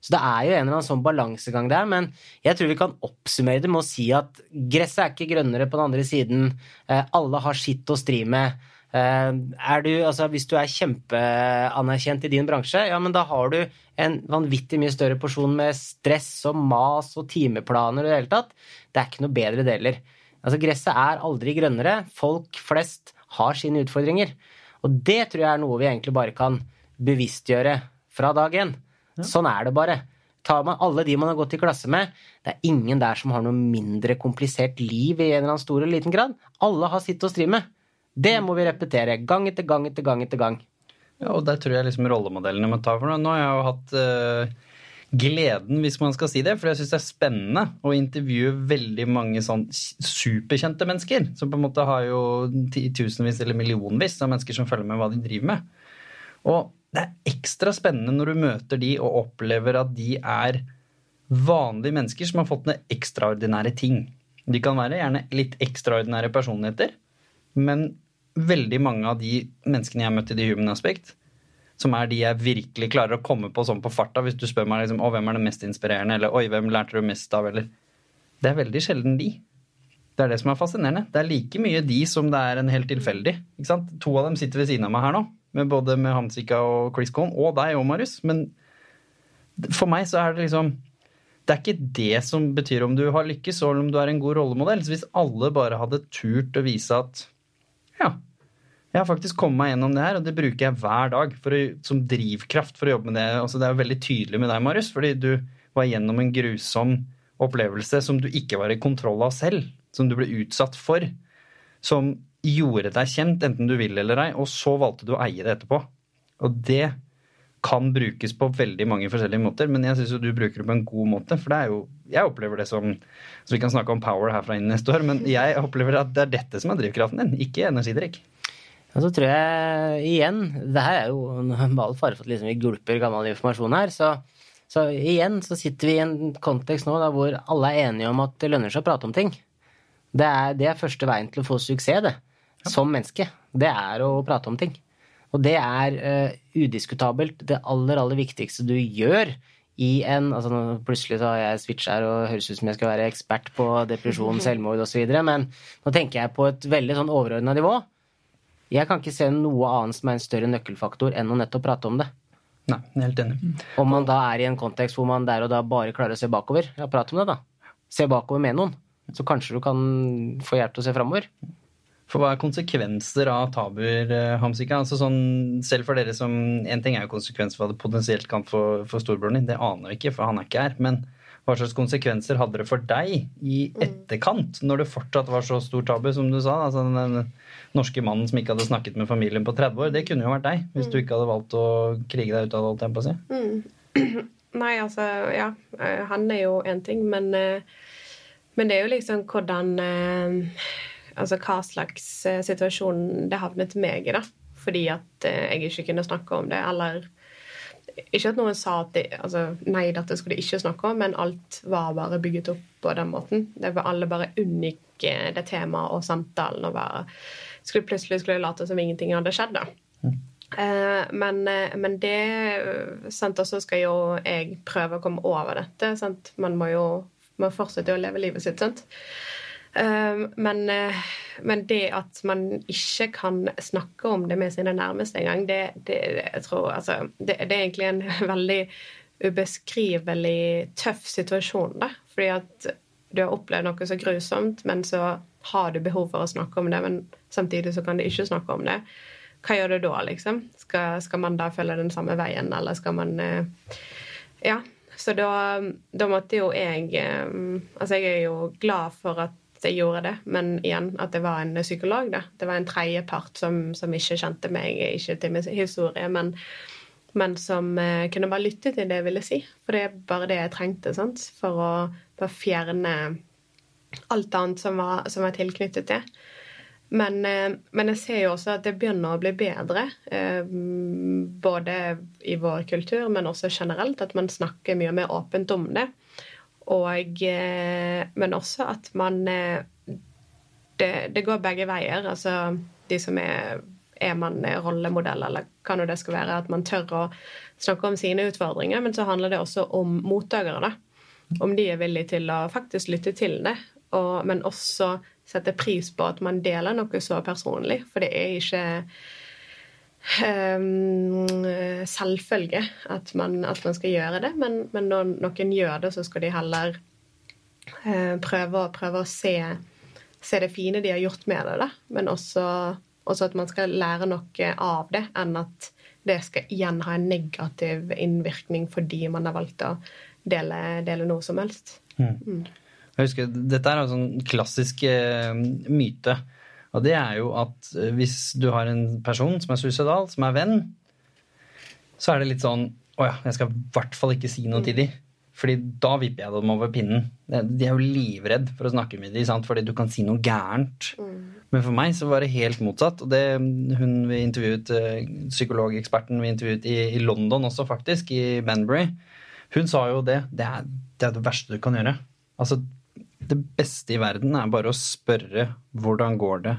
Så det er jo en eller annen sånn balansegang der, men jeg tror vi kan oppsummere det med å si at gresset er ikke grønnere på den andre siden. Eh, alle har sitt å stri med. Eh, du, altså Hvis du er kjempeanerkjent i din bransje, ja, men da har du en vanvittig mye større porsjon med stress og mas og timeplaner og det hele tatt. Det er ikke noe bedre deler. Altså, gresset er aldri grønnere. Folk flest har sine utfordringer. Og det tror jeg er noe vi egentlig bare kan bevisstgjøre fra dag én. Ja. Sånn er det bare. Tar man alle de man har gått i klasse med, det er ingen der som har noe mindre komplisert liv i en eller annen stor eller liten grad. Alle har sitt å stri med. Det må vi repetere gang etter gang etter gang etter gang. Ja, og der tror jeg liksom rollemodellene må ta for noe. Nå har jeg jo hatt uh, gleden, hvis man skal si det, for jeg syns det er spennende å intervjue veldig mange sånn superkjente mennesker. Som på en måte har jo tusenvis eller millionvis av mennesker som følger med hva de driver med. Og det er ekstra spennende når du møter de og opplever at de er vanlige mennesker som har fått ned ekstraordinære ting. De kan være gjerne litt ekstraordinære personligheter, men veldig mange av de menneskene jeg har møtt i The Human Aspect, som er de jeg virkelig klarer å komme på sånn på farta, hvis du spør meg liksom, å, hvem er det mest inspirerende, eller oi, hvem lærte du mest av, eller Det er veldig sjelden de. Det er det som er fascinerende. Det er like mye de som det er en helt tilfeldig. Ikke sant? To av dem sitter ved siden av meg her nå, med både med Hamsika og Chris Cohn, og deg og Marius. Men for meg så er det liksom Det er ikke det som betyr om du har lykkes, og om du er en god rollemodell. Så hvis alle bare hadde turt å vise at ja, jeg har faktisk kommet meg gjennom det her, og det bruker jeg hver dag å, som drivkraft for å jobbe med det. Altså, det er jo veldig tydelig med deg, Marius, fordi du var gjennom en grusom opplevelse som du ikke var i kontroll av selv. Som du ble utsatt for. Som gjorde deg kjent, enten du vil eller ei, og så valgte du å eie det etterpå. Og det kan brukes på veldig mange forskjellige måter, men jeg syns du bruker det på en god måte. For det er jo Jeg opplever det som Så vi kan snakke om power herfra inn neste år, men jeg opplever at det er dette som er drivkraften din, ikke energidrikk. Og så tror jeg igjen Det her er jo med all fare for at liksom vi gulper gammel informasjon her. Så, så, igjen så sitter vi i en kontekst nå da, hvor alle er enige om at det lønner seg å prate om ting. Det er, det er første veien til å få suksess, det. Som menneske. Det er å prate om ting. Og det er uh, udiskutabelt det aller, aller viktigste du gjør i en altså nå, Plutselig så har jeg switcha her og høres ut som jeg skal være ekspert på depresjon, selvmord osv., men nå tenker jeg på et veldig sånn overordna nivå. Jeg kan ikke se noe annet som er en større nøkkelfaktor enn å nettopp prate om det. Nei, helt enig. Om man da er i en kontekst hvor man der og da bare klarer å se bakover, ja, prat om det, da. Se bakover med noen. Så kanskje du kan få hjelp til å se framover. For hva er konsekvenser av tabuer, eh, Hamsika? Altså sånn, selv for dere som En ting er jo konsekvenser for hva det potensielt kan få for storebroren din, det aner vi ikke, for han er ikke her. Men hva slags konsekvenser hadde det for deg i etterkant, når det fortsatt var så stor tabu, som du sa? Altså den norske mannen som ikke hadde snakket med familien på 30 år, det kunne jo vært deg, hvis du ikke hadde valgt å krige deg ut av det, holdt jeg på å si. Mm. Nei, altså, ja. eh, Han er jo én ting, men, eh, men det er jo liksom hvordan eh, Altså hva slags situasjon det havnet meg i, da. Fordi at jeg ikke kunne snakke om det, eller Ikke at noen sa at det, altså, nei, dette skulle de ikke snakke om, men alt var bare bygget opp på den måten. Det var alle bare unngikk det temaet og samtalen og bare skulle Plutselig skulle late som ingenting hadde skjedd, da. Eh, men, eh, men det sant, også skal jo jeg prøve å komme over dette. Sant? Man må jo man fortsetter å leve livet sitt. sant? Eh, men, eh, men det at man ikke kan snakke om det med sine nærmeste engang, det, det, altså, det, det er egentlig en veldig ubeskrivelig tøff situasjon. Da. Fordi at du har opplevd noe så grusomt, men så har du behov for å snakke om det, men samtidig så kan du ikke snakke om det. Hva gjør du da, liksom? Skal, skal man da følge den samme veien, eller skal man eh, Ja. Så da, da måtte jo jeg eh, Altså, jeg er jo glad for at jeg gjorde det, men igjen at det var en psykolog. da. Det var en tredjepart som, som ikke kjente meg, ikke til min historie, men, men som eh, kunne bare lytte til det jeg ville si. For det er bare det jeg trengte sant? for å bare fjerne alt annet som var, som var tilknyttet det. Men, eh, men jeg ser jo også at det begynner å bli bedre. eh, Både i vår kultur, men også generelt. At man snakker mye mer åpent om det. Og, eh, men også at man eh, det, det går begge veier. Altså de som er er man rollemodell, eller hva nå det skal være. At man tør å snakke om sine utfordringer. Men så handler det også om mottakere. Om de er villige til å faktisk lytte til det. Og, men også sette pris på at man deler noe så personlig. For det er ikke um, selvfølge at man, at man, skal gjøre det. Men, men, når noen gjør det, så skal de heller uh, prøve, prøve, å se, se, det fine de har gjort med det. Da. Men også, også, at man skal lære noe av det, enn at det skal igjen ha en negativ innvirkning fordi man har valgt å dele, dele noe som helst. Mm. Mm. Jeg husker, Dette er en sånn klassisk uh, myte. Og det er jo at hvis du har en person som er suicidal, som er venn, så er det litt sånn Å ja, jeg skal i hvert fall ikke si noe til dem. Fordi da vipper jeg dem over pinnen. De er jo livredd for å snakke med dem, fordi du kan si noe gærent. Mm. Men for meg så var det helt motsatt. Og det hun vi intervjuet, psykologeksperten vi intervjuet i, i London også, faktisk, i Banbury, hun sa jo det. Det er, det er det verste du kan gjøre. Altså, det beste i verden er bare å spørre hvordan går det,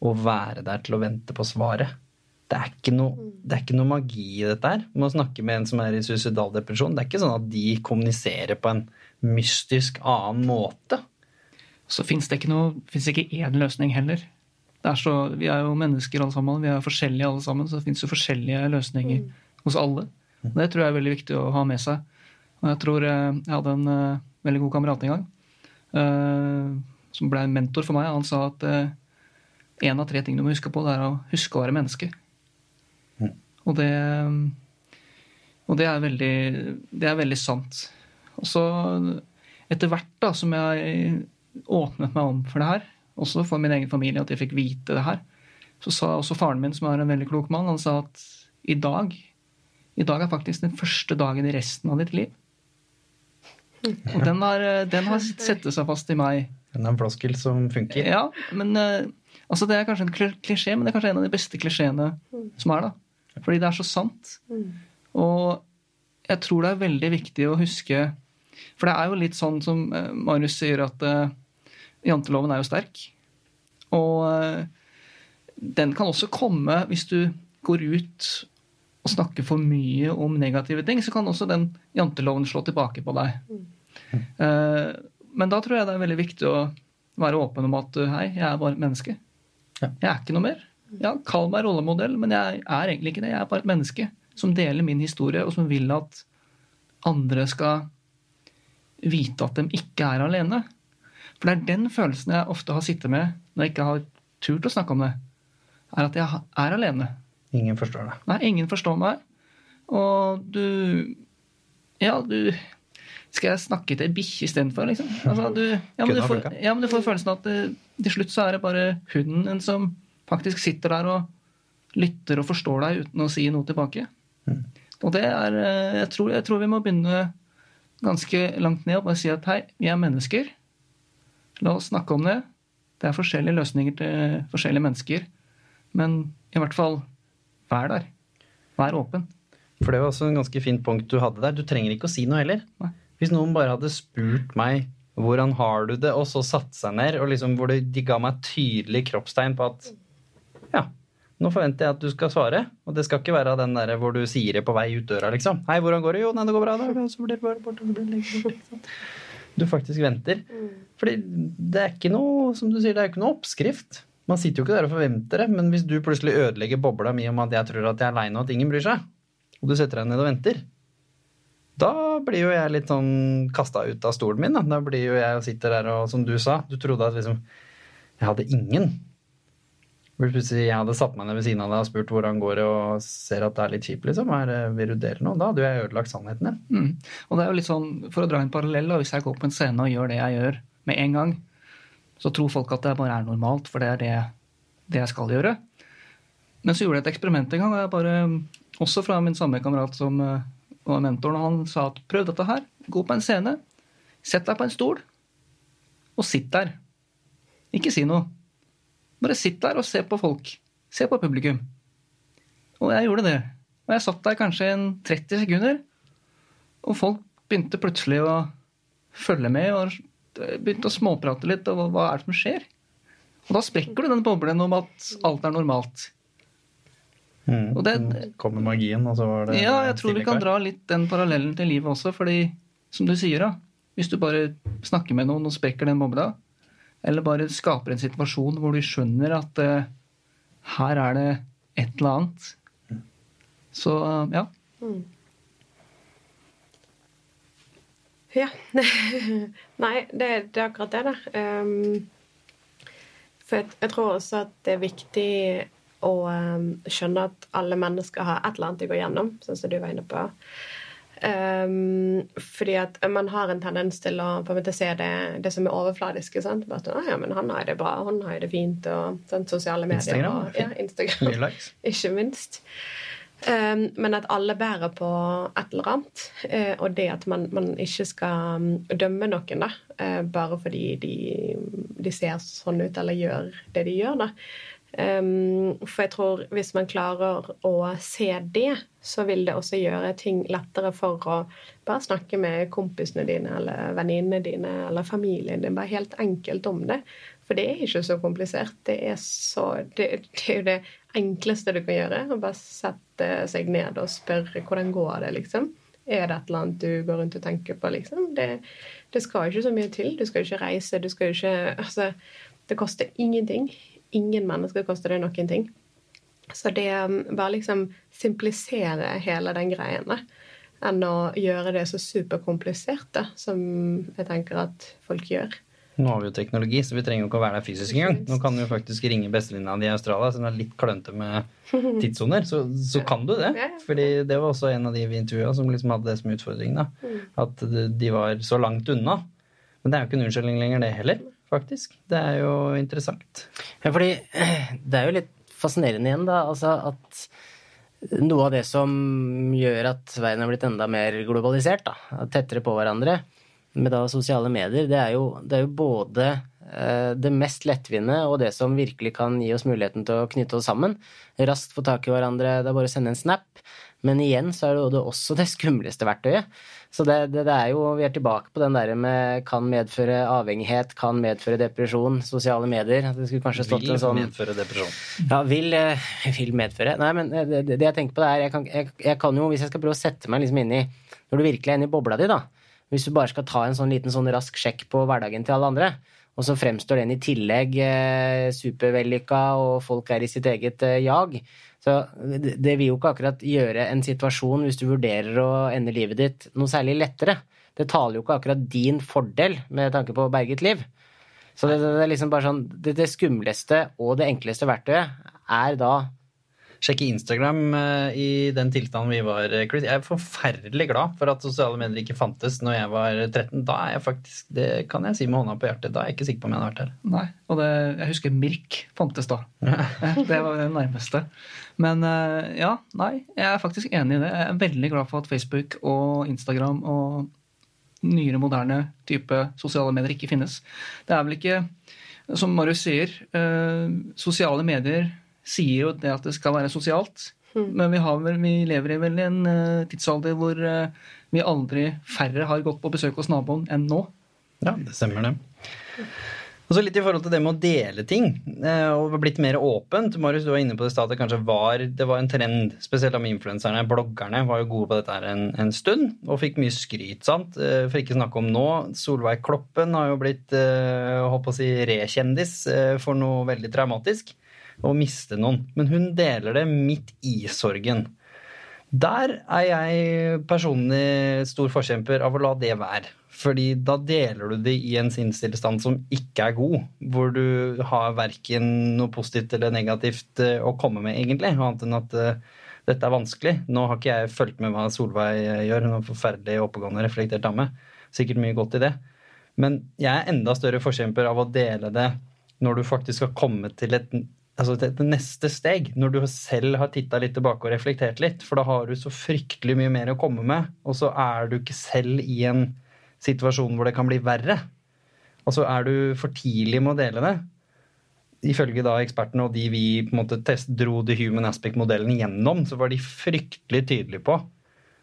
og være der til å vente på svaret. Det er ikke noe, er ikke noe magi i dette her. Med å snakke med en som er i suicidal depresjon. Det er ikke sånn at de kommuniserer på en mystisk annen måte. Så fins det ikke noe, ikke én løsning heller. Er så, vi er jo mennesker alle sammen. Vi er forskjellige alle sammen. Så det fins jo forskjellige løsninger mm. hos alle. Og det tror jeg er veldig viktig å ha med seg. Og jeg tror eh, jeg hadde en uh, veldig god kamerat en gang som ble en mentor for meg. Han sa at uh, en av tre ting du må huske på, det er å huske å være menneske. Mm. Og, det, og det, er veldig, det er veldig sant. Og så etter hvert da, som jeg åpnet meg om for det her, også for min egen familie, at jeg fikk vite det her, så sa også faren min, som er en veldig klok mann, han sa at i dag, i dag er faktisk den første dagen i resten av ditt liv. Og den har, den har sett seg fast i meg. Den er en floskel som funker. Ja, men altså Det er kanskje en klisjé, men det er kanskje en av de beste klisjeene som er. da. Fordi det er så sant. Og jeg tror det er veldig viktig å huske For det er jo litt sånn som Marius sier, at janteloven er jo sterk. Og den kan også komme hvis du går ut og snakker for mye om negative ting, så kan også den janteloven slå tilbake på deg. Mm. Uh, men da tror jeg det er veldig viktig å være åpen om at hei, jeg er bare et menneske. Ja. Jeg er ikke noe mer. Ja, Kall meg rollemodell, men jeg er egentlig ikke det. Jeg er bare et menneske som deler min historie, og som vil at andre skal vite at de ikke er alene. For det er den følelsen jeg ofte har sittet med når jeg ikke har turt å snakke om det, er at jeg er alene. Ingen forstår deg. Nei, ingen forstår meg. Og du Ja, du Skal jeg snakke til ei bikkje istedenfor, liksom? Altså, du, ja, men du, får, ja, men du får følelsen av at det, til slutt så er det bare hunden som faktisk sitter der og lytter og forstår deg uten å si noe tilbake. Mm. Og det er jeg tror, jeg tror, vi må begynne ganske langt ned og bare si at hei, vi er mennesker. La oss snakke om det. Det er forskjellige løsninger til forskjellige mennesker. Men i hvert fall vær der. Vær åpen. For det var også en ganske fint punkt du hadde der. Du trenger ikke å si noe heller. Nei. Hvis noen bare hadde spurt meg hvordan har du det, og så satt seg ned, og liksom hvor de ga meg tydelig kroppstegn på at ja, nå forventer jeg at du skal svare. Og det skal ikke være den der hvor du sier det på vei ut døra, liksom. Hei, hvordan går det? Jo, nei, det går bra. Da. Du faktisk venter. Fordi det er ikke noe, som du sier, det er ikke noe oppskrift. Man sitter jo ikke der og forventer det, men hvis du plutselig ødelegger bobla mi om at jeg tror at jeg er aleine og at ingen bryr seg, og du setter deg ned og venter, da blir jo jeg litt sånn kasta ut av stolen min. Da. da blir jo jeg og sitter der og som du sa, du trodde at liksom jeg hadde ingen. Hvis plutselig jeg hadde satt meg ned ved siden av deg og spurt hvordan går det, og ser at det er litt kjipt, liksom, er, vil du dele noe? Da hadde jeg ødelagt sannheten din. Mm. Og det er jo litt sånn, For å dra en parallell, da, hvis jeg går på en scene og gjør det jeg gjør med en gang, så tror folk at det bare er normalt, for det er det, det jeg skal gjøre. Men så gjorde jeg et eksperiment en gang, og jeg bare, også fra min samme kamerat som eh, og mentoren han sa at prøv dette her. Gå på en scene. Sett deg på en stol. Og sitt der. Ikke si noe. Bare sitt der og se på folk. Se på publikum. Og jeg gjorde det. Og jeg satt der kanskje en 30 sekunder, og folk begynte plutselig å følge med og begynte å småprate litt. Og hva er det som skjer? Og da sprekker du den boblen om at alt er normalt. Mm. Og det, kommer magien, og så var det Ja, jeg tror vi kan dra litt den parallellen til livet også. fordi, som du sier, da, hvis du bare snakker med noen og sprekker den bobla, eller bare skaper en situasjon hvor du skjønner at uh, her er det et eller annet, så uh, ja. Mm. Ja. Nei, det, det, er akkurat det, da. Um, for jeg, jeg tror også at det er viktig å um, skjønne at alle mennesker har et eller annet de går gjennom, sånn som du var inne på. Um, fordi at man har en tendens til å på en måte se det, det som er overfladisk. Sant? Bare at, ja, men han har det bra, han har det fint, og sånn, sosiale medier. Instagram. Og, ja, Instagram. Ikke minst. Um, men at alle bærer på et eller annet. Uh, og det at man, man ikke skal um, dømme noen da, uh, bare fordi de, de, ser sånn ut eller gjør det de gjør. da. Um, for jeg tror hvis man klarer å se det, så vil det også gjøre ting lettere for å bare snakke med kompisene dine eller venninnene dine eller familien din. Bare helt enkelt om det. For det er ikke så komplisert. Det er, så, det, det er jo det enkleste du kan gjøre. Å bare sette seg ned og spørre hvordan går det, liksom. Er det et eller annet du går rundt og tenker på, liksom? Det, det skal ikke så mye til. Du skal ikke reise, du skal ikke Altså, det koster ingenting ingen mennesker koster det noen ting. Så det um, bare liksom simplisere hele den greien, da, enn å gjøre det så superkomplisert, da, som jeg tenker at folk gjør. Nå har vi jo teknologi, så vi trenger jo ikke å være der fysisk engang. Nå kan du jo faktisk ringe bestevenninna di i Australia, som er litt klønete med tidssoner. Så, så, kan du det. Fordi det var også en av de vi intervjua som liksom hadde det som utfordring. da, mm. At de var så langt unna. Men det er jo ikke en unnskyldning lenger, det heller faktisk. Det er jo interessant. Ja, fordi det er jo litt fascinerende igjen, da. Altså at noe av det som gjør at verden har blitt enda mer globalisert, da, tettere på hverandre, med da sosiale medier, det er jo, det er jo både eh, det mest lettvinte og det som virkelig kan gi oss muligheten til å knytte oss sammen. Raskt få tak i hverandre, det er bare å sende en snap. Men igjen så er det også det skumleste verktøyet. Så det, det, det, er jo, vi er tilbake på den der med kan medføre avhengighet, kan medføre depresjon, sosiale medier. Det skulle kanskje stått vil en sånn Vil medføre depresjon. Ja, vil, eh, vil medføre. Nei, men eh, det, det, jeg tenker på det er jeg kan, jeg, jeg kan, jo, hvis jeg skal prøve å sette meg liksom inn i Når du virkelig er inne i bobla di, da. Hvis du bare skal ta en sånn liten sånn rask sjekk på hverdagen til alle andre, og så fremstår den i tillegg eh, supervellykka, og folk er i sitt eget eh, jag, så det vil jo ikke akkurat gjøre en situasjon, hvis du vurderer å ende livet ditt, noe særlig lettere. Det taler jo ikke akkurat din fordel med tanke på berget liv. Så det, det, er liksom bare sånn det, det skumleste og det enkleste verktøyet er da sjekke Instagram eh, i den tilstanden vi var, eh, Chris. Jeg er forferdelig glad for at sosiale medier ikke fantes når jeg var 13. Da er jeg faktisk, Det kan jeg si med hånda på hjertet. Da er jeg ikke sikker på om jeg hadde vært her. Nei, og det, jeg husker Mirk fantes da. det var det nærmeste. Men eh, ja, nei, jeg er faktisk enig i det. Jeg er veldig glad for at Facebook og Instagram og nyere, moderne type sosiale medier ikke finnes. Det er vel ikke, som Marius sier, sosiale medier sier jo det at det skal være sosialt. Mm. Men vi, vel, vi, lever i vel en uh, tidsalder hvor uh, vi aldri færre har gått på besøk hos naboen enn nå. Ja, det stemmer det. Og så litt i forhold til det med å dele ting eh, og blitt mer åpent. Marius, du var inne på det stedet kanskje var, det var en trend, spesielt om influenserne. Bloggerne var jo gode på dette her en, en, stund og fikk mye skryt. sant? For ikke snakke om nå. Solveig Kloppen har jo blitt håper å si rekjendis for noe veldig traumatisk å miste noen. Men hun deler det midt i sorgen. Der er jeg personlig stor forkjemper av å la det være. Fordi da deler du det i en sinnstilstand som ikke er god. Hvor du har verken noe positivt eller negativt eh, å komme med, egentlig. Annet enn at uh, dette er vanskelig. Nå har ikke jeg fulgt med hva Solveig gjør. Hun er forferdelig oppegående, reflektert dame. Sikkert mye godt i det. Men jeg er enda større forkjemper av å dele det når du faktisk har kommet til et altså det, det, neste steg, når du selv har titta litt tilbake og reflektert litt. For da har du så fryktelig mye mer å komme med, og så er du ikke selv i en situasjon hvor det kan bli verre. Og så er du for tidlig med å dele det. Ifølge da ekspertene og de vi på en måte test, dro The Human Aspect-modellen gjennom, så var de fryktelig tydelige på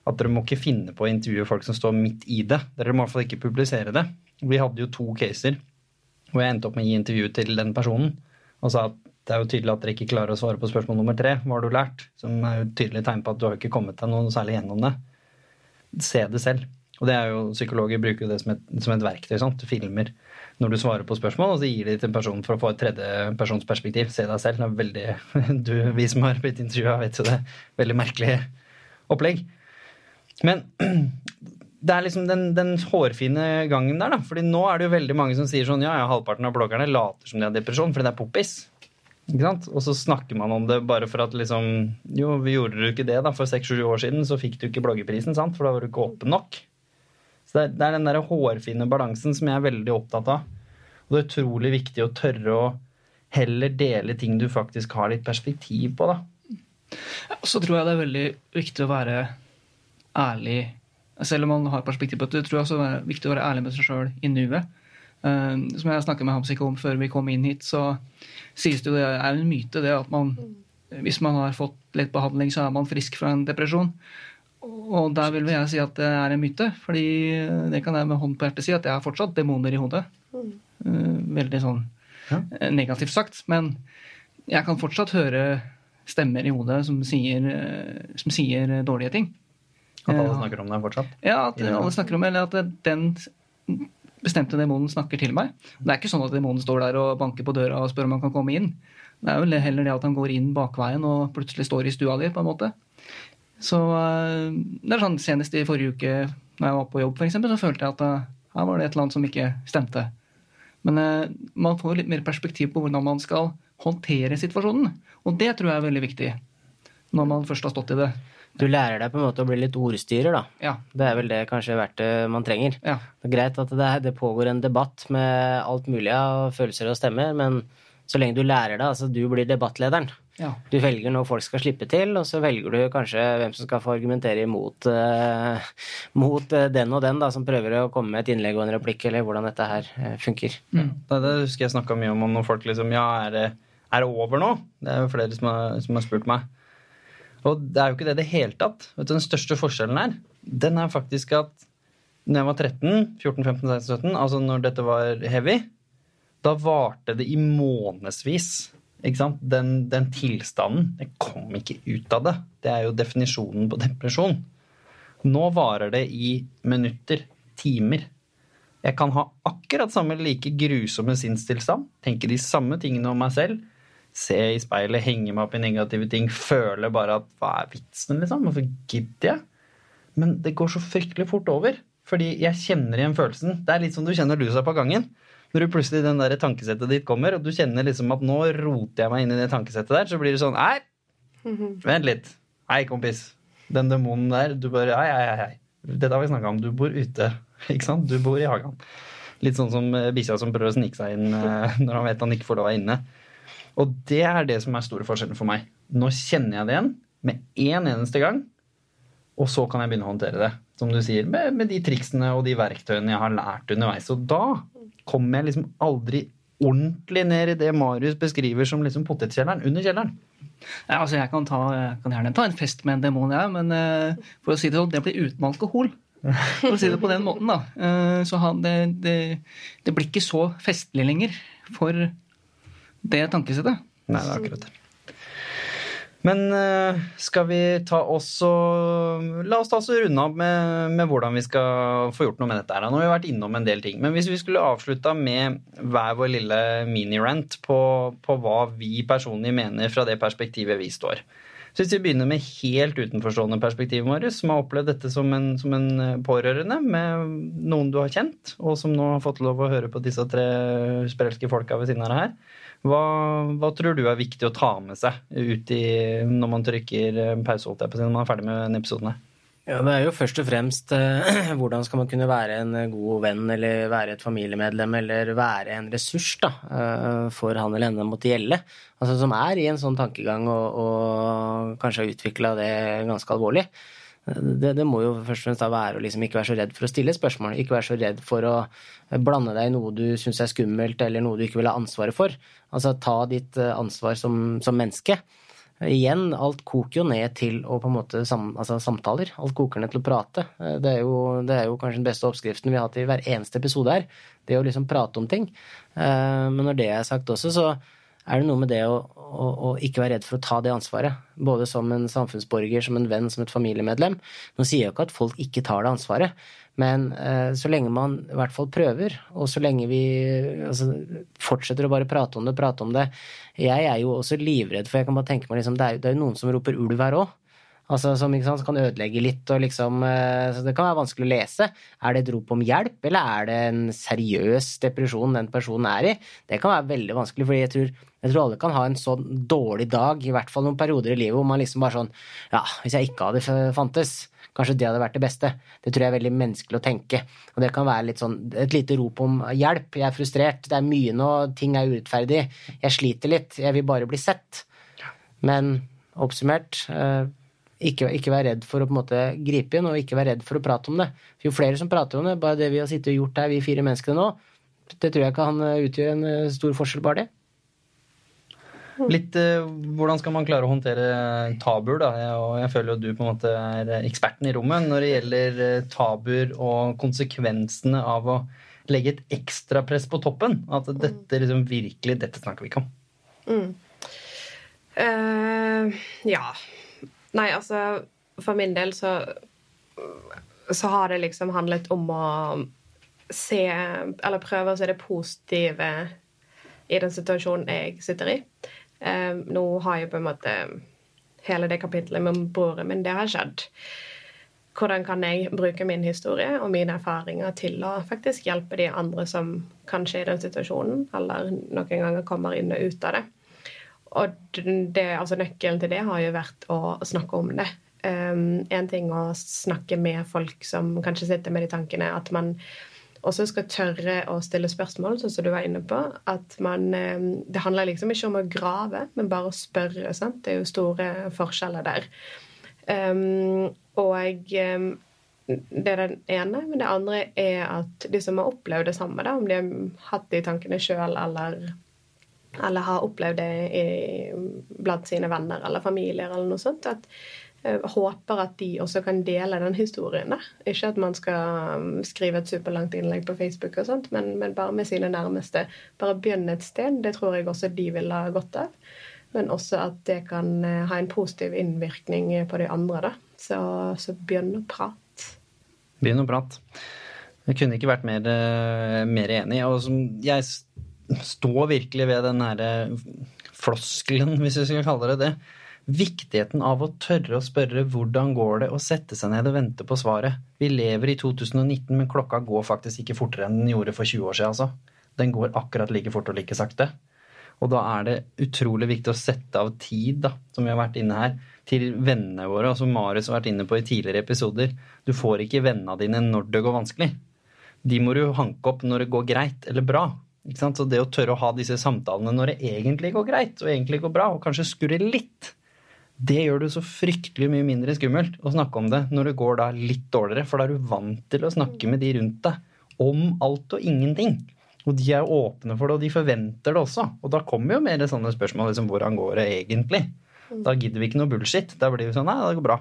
at dere må ikke finne på å intervjue folk som står midt i det. Dere må i hvert fall ikke publisere det. Vi hadde jo to caser hvor jeg endte opp med å gi intervju til den personen og sa at det er jo tydelig at dere ikke klarer å svare på spørsmål nummer tre. Hva har du lært? Som er jo tydelig tegn på at du har ikke kommet deg noe særlig gjennom det. Se det selv. Og det er jo, Psykologer bruker det som et, som et verktøy. Sant? Du filmer når du svarer på spørsmål, og så gir de til en person for å få et tredjepersonsperspektiv. Se deg selv. Det er veldig, du, Vi som har blitt intervjua, vet jo det. Veldig merkelig opplegg. Men det er liksom den, den, hårfine gangen der, da. Fordi nå er det jo veldig mange som sier sånn ja, ja, halvparten av bloggerne later som de har depresjon fordi det er poppis. Ikke sant? Og så snakker man om det bare for at liksom Jo, vi gjorde du ikke det da, for seks-sju år siden, så fikk du ikke bloggeprisen, sant? for da var du ikke åpen nok. Så det er, det er den der hårfine balansen som jeg er veldig opptatt av. Og det er utrolig viktig å tørre å heller dele ting du faktisk har litt perspektiv på, da. Så tror jeg det er veldig viktig å være ærlig Selv om man har perspektiv på det, tror også det er viktig å være ærlig med seg sjøl i nuet. Uh, som jeg snakket med Hamsik om før vi kom inn hit, så sies det jo det er en myte det at man hvis man har fått litt behandling, så er man frisk fra en depresjon. Og der vil jeg si at det er en myte, fordi det kan jeg med hånd på hjertet si at jeg har fortsatt demoner i hodet. Uh, veldig sånn ja. Eh, negativt sagt. Men jeg kan fortsatt høre stemmer i hodet som sier, som sier dårlige ting. At alle snakker om det fortsatt? Ja, at alle snakker om det, eller at den bestemte demonen snakker til meg. Det er ikke sånn at demonen står der og banker på døra og spør om han kan komme inn. Det er vel heller det at han går inn bakveien og plutselig står i stua di, på en måte. Så eh, det er sånn Senest i forrige uke når jeg var på jobb, for eksempel, så følte jeg at eh, her var det et eller annet som ikke stemte. Men eh, man får litt mer perspektiv på hvordan man skal håndtere situasjonen. Og det tror jeg er veldig viktig når man først har stått i det. Du lærer deg på en måte å bli litt ordstyrer, da. Ja. Det er vel det kanskje verktøyet man trenger. Ja. Det er greit at det, det, pågår en debatt med alt mulig av følelser og stemmer, men så lenge du lærer deg, altså du blir debattlederen. Ja. Du velger når folk skal slippe til, og så velger du kanskje hvem som skal få argumentere imot eh, mot uh, den og den da, som prøver å komme med et innlegg og en replikk, eller hvordan dette her uh, funker. Mm. Det, det, husker jeg snakka mye om, om når folk liksom Ja, er det, er det over nå? Det er jo flere som har, som har spurt meg. Og det er jo ikke det i det hele tatt. Vet du, Den største forskjellen her, den er faktisk at når jeg var 13, 14, 15, 16, 17, altså når dette var heavy, da varte det i månedsvis. Ikke sant? Den, den tilstanden. Jeg kom ikke ut av det. Det er jo definisjonen på depresjon. Nå varer det i minutter, timer. Jeg kan ha akkurat samme like grusomme sinnstilstand, tenke de samme tingene om meg selv, se i speilet, henge meg opp i negative ting, føle bare at hva er vitsen, liksom? Hvorfor gidder jeg? Men det går så fryktelig fort over. Fordi jeg kjenner igjen følelsen. Det er litt som du kjenner lusa på gangen. Når du plutselig den der tankesettet ditt kommer, og du kjenner liksom at nå roter jeg meg inn i det tankesettet der, så blir det sånn Nei, vent litt. Hei, kompis. Den demonen der, du bare Hei, hei, hei. Dette har vi snakka om. Du bor ute. Ikke sant? Du bor i hagen. Litt sånn som eh, bikkja som prøver å snike seg inn eh, når han vet han ikke får lov å være inne. Og det er det som er store forskjellen for meg. Nå kjenner jeg det igjen med én eneste gang, og så kan jeg begynne å håndtere det. Som du sier, med, med de triksene og de verktøyene jeg har lært underveis. Og da kommer jeg liksom aldri ordentlig ned i det Marius beskriver som liksom potetkjelleren under kjelleren. Ja, altså jeg kan, ta, jeg kan gjerne ta en fest med en demon, jeg, men uh, for å si det sånn, det blir uten alkohol. For å si det på den måten, da. Uh, så han, det, det, det, blir ikke så festlig lenger for det tankesettet. Nei, det er akkurat det. Men uh, skal vi ta oss og La oss ta oss runde av med, med, hvordan vi skal få gjort noe med dette. her. Nå har vi vært innom en del ting. Men hvis vi skulle avslutta med hver vår lille minirant på, på hva vi personlig mener fra det perspektivet vi står. Så hvis vi begynner med helt utenforstående perspektivet, Marius, som har opplevd dette som en, som en, eh, pårørende med noen du har kjent, og som nå har fått lov å høre på disse tre sprelske folka ved siden av deg her. Hva, hva, tror du er viktig å ta med seg ut i, når man trykker pause, holdt jeg på å si, når man er ferdig med denne episoden her? Ja, Det er jo først og fremst eh, hvordan skal man kunne være en god venn, eller være et familiemedlem, eller være en ressurs da, eh, for han eller henne måtte gjelde. Altså Som er i en sånn tankegang og, og kanskje har utvikla det ganske alvorlig. Det, det, må jo først og fremst da være å liksom ikke være så redd for å stille spørsmål. Ikke være så redd for å blande deg i noe du syns er skummelt, eller noe du ikke vil ha ansvaret for. Altså ta ditt eh, ansvar som, som menneske. Igjen, alt koker jo ned til å på en måte sam, altså samtaler. Alt koker ned til å prate. Eh, det er, jo, det er jo kanskje den beste oppskriften vi har hatt i hver eneste episode her. Det å liksom prate om ting. Eh, men når det er sagt også, så er det noe med det å, å, å, ikke være redd for å ta det ansvaret. Både som en samfunnsborger, som en venn, som et familiemedlem. Nå sier jeg jo ikke at folk ikke tar det ansvaret, men eh, så lenge man i hvert fall prøver, og så lenge vi altså, fortsetter å bare prate om det, prate om det Jeg er jo også livredd, for jeg kan bare tenke meg liksom, det, er, det er jo noen som roper ulv her òg. Altså, som sant, kan ødelegge litt. og liksom, eh, så Det kan være vanskelig å lese. Er det et rop om hjelp, eller er det en seriøs depresjon den personen er i? Det kan være veldig vanskelig, fordi jeg tror, jeg tror alle kan ha en sånn dårlig dag, i hvert fall noen perioder i livet hvor man liksom bare sånn Ja, hvis jeg ikke hadde fantes, kanskje det hadde vært det beste. Det tror jeg er veldig menneskelig å tenke. Og det kan være litt sånn, et lite rop om hjelp. Jeg er frustrert, det er mye nå, ting er urettferdig. Jeg sliter litt, jeg vil bare bli sett. Men oppsummert eh, ikke, ikke være redd for å på en måte gripe inn, og ikke være redd for å prate om det. For jo flere som prater om det, bare det vi har sittet og gjort her, vi fire menneskene nå, det tror jeg kan eh, utgjøre en eh, stor forskjell, bare det. Litt uh, Hvordan skal man klare å håndtere tabuer? da? Jeg, og jeg føler jo du på en måte er eksperten i rommet når det gjelder tabuer og konsekvensene av å legge et ekstra press på toppen. At dette liksom virkelig Dette snakker vi ikke om. Mm. Uh, ja. Nei, altså For min del så, så har det liksom handlet om å se Eller prøve å se det positive i den situasjonen jeg sitter i. Um, nå har jeg på en måte hele det kapitlet med broren min. Det har skjedd. Hvordan kan jeg bruke min historie og mine erfaringer til å faktisk hjelpe de andre som kanskje er i den situasjonen, eller noen ganger kommer inn og ut av det. Og det, altså nøkkelen til det har jo vært å snakke om det. Um, en ting å snakke med folk som kanskje sitter med de tankene, at man også skal tørre å stille spørsmål, sånn som du var inne på. At man um, Det handler liksom ikke om å grave, men bare å spørre. Sant? Det er jo store forskjeller der. Um, og det er den ene. Men det andre er at de som har opplevd det samme, da, om de har hatt de tankene sjøl eller eller har opplevd det i, blant sine venner eller familier eller noe sånt. at eh, håper at de også kan dele den historien. Da. Ikke at man skal um, skrive et superlangt innlegg på Facebook, og sånt, men, men bare med sine nærmeste. Bare begynne et sted. Det tror jeg også de vil ha godt av. Men også at det kan eh, ha en positiv innvirkning på de andre. Da. Så, så begynn å prate. Begynn å prate. Jeg kunne ikke vært mer, eh, mer enig. Og jeg står virkelig ved den herre floskelen, hvis vi skal kalle det det. Viktigheten av å tørre å spørre hvordan går det, og sette seg ned og vente på svaret. Vi lever i 2019, men klokka går faktisk ikke fortere enn den gjorde for 20 år siden. Altså. den går akkurat like fort og like sakte. Og da er det utrolig viktig å sette av tid, da, som vi har vært inne her, til vennene våre, og som Marius har vært inne på i tidligere episoder. Du får ikke vennene dine når det går vanskelig. De må du hanke opp når det går greit eller bra. Ikke sant? Så det å tørre å ha disse samtalene når det egentlig går greit og egentlig går bra, og kanskje skurre litt, det gjør det så fryktelig mye mindre skummelt å snakke om det når det går da litt dårligere, for da er du vant til å snakke med de rundt deg om alt og ingenting. Og de er åpne for det, og de forventer det også. Og da kommer jo mer sånne spørsmål liksom hvordan går det egentlig? Da gidder vi ikke noe bullshit. Da blir vi sånn nei, det går bra.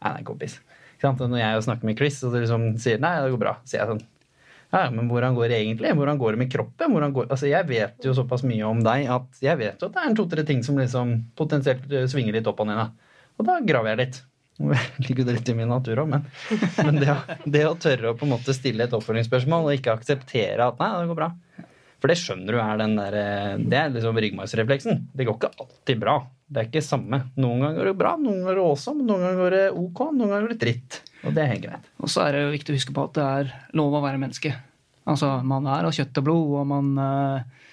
Nei, nei, kompis. Når jeg snakker med Chris og de liksom sier nei, det går bra, sier jeg sånn ja, men hvordan går det egentlig? Hvordan går det med kroppen? Går... Altså, jeg vet jo såpass mye om deg at jeg vet jo at det er en to-tre ting som liksom potensielt eh, svinger litt opp og ned. Og da graver jeg litt. Jeg liker det litt i min natur òg, men, men det, å, det, å, tørre å på en måte stille et oppfølgingsspørsmål og ikke akseptere at nei, det går bra. For det skjønner du er den der, eh, Det er liksom ryggmargsrefleksen. Det går ikke alltid bra. Det er ikke samme. Noen ganger går det bra, noen ganger går det awesome, noen ganger går det ok, noen ganger går det dritt. Og det er helt greit. Og så er det jo viktig å huske på at det er lov å være menneske. Altså, man er av kjøtt og blod, og man uh,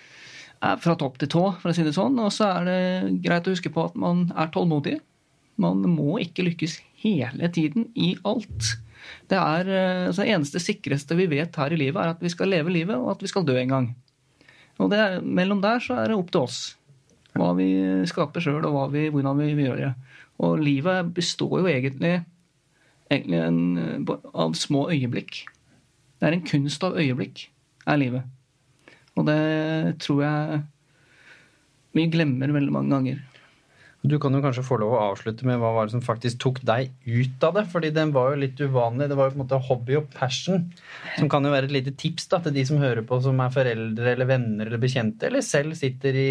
er fra topp til tå, for å si det sånn. Og så er det greit å huske på at man er tålmodig. Man må ikke lykkes hele tiden i alt. Det er altså det eneste sikreste vi vet her i livet, er at vi skal leve livet, og at vi skal dø en gang. Og det, mellom der så er det opp til oss. Hva vi skaper sjøl, og vi, hvordan vi vil gjøre. Og livet består jo egentlig egentlig en, eh, av små øyeblikk. Det er en kunst av øyeblikk, er livet. Og det tror jeg vi glemmer veldig mange ganger. Du kan jo kanskje få lov å avslutte med hva var det som faktisk tok deg ut av det. fordi den var jo litt uvanlig. Det var jo på en måte hobby og passion. Som kan jo være et lite tips da, til de som hører på som er foreldre eller venner eller bekjente, eller selv sitter i,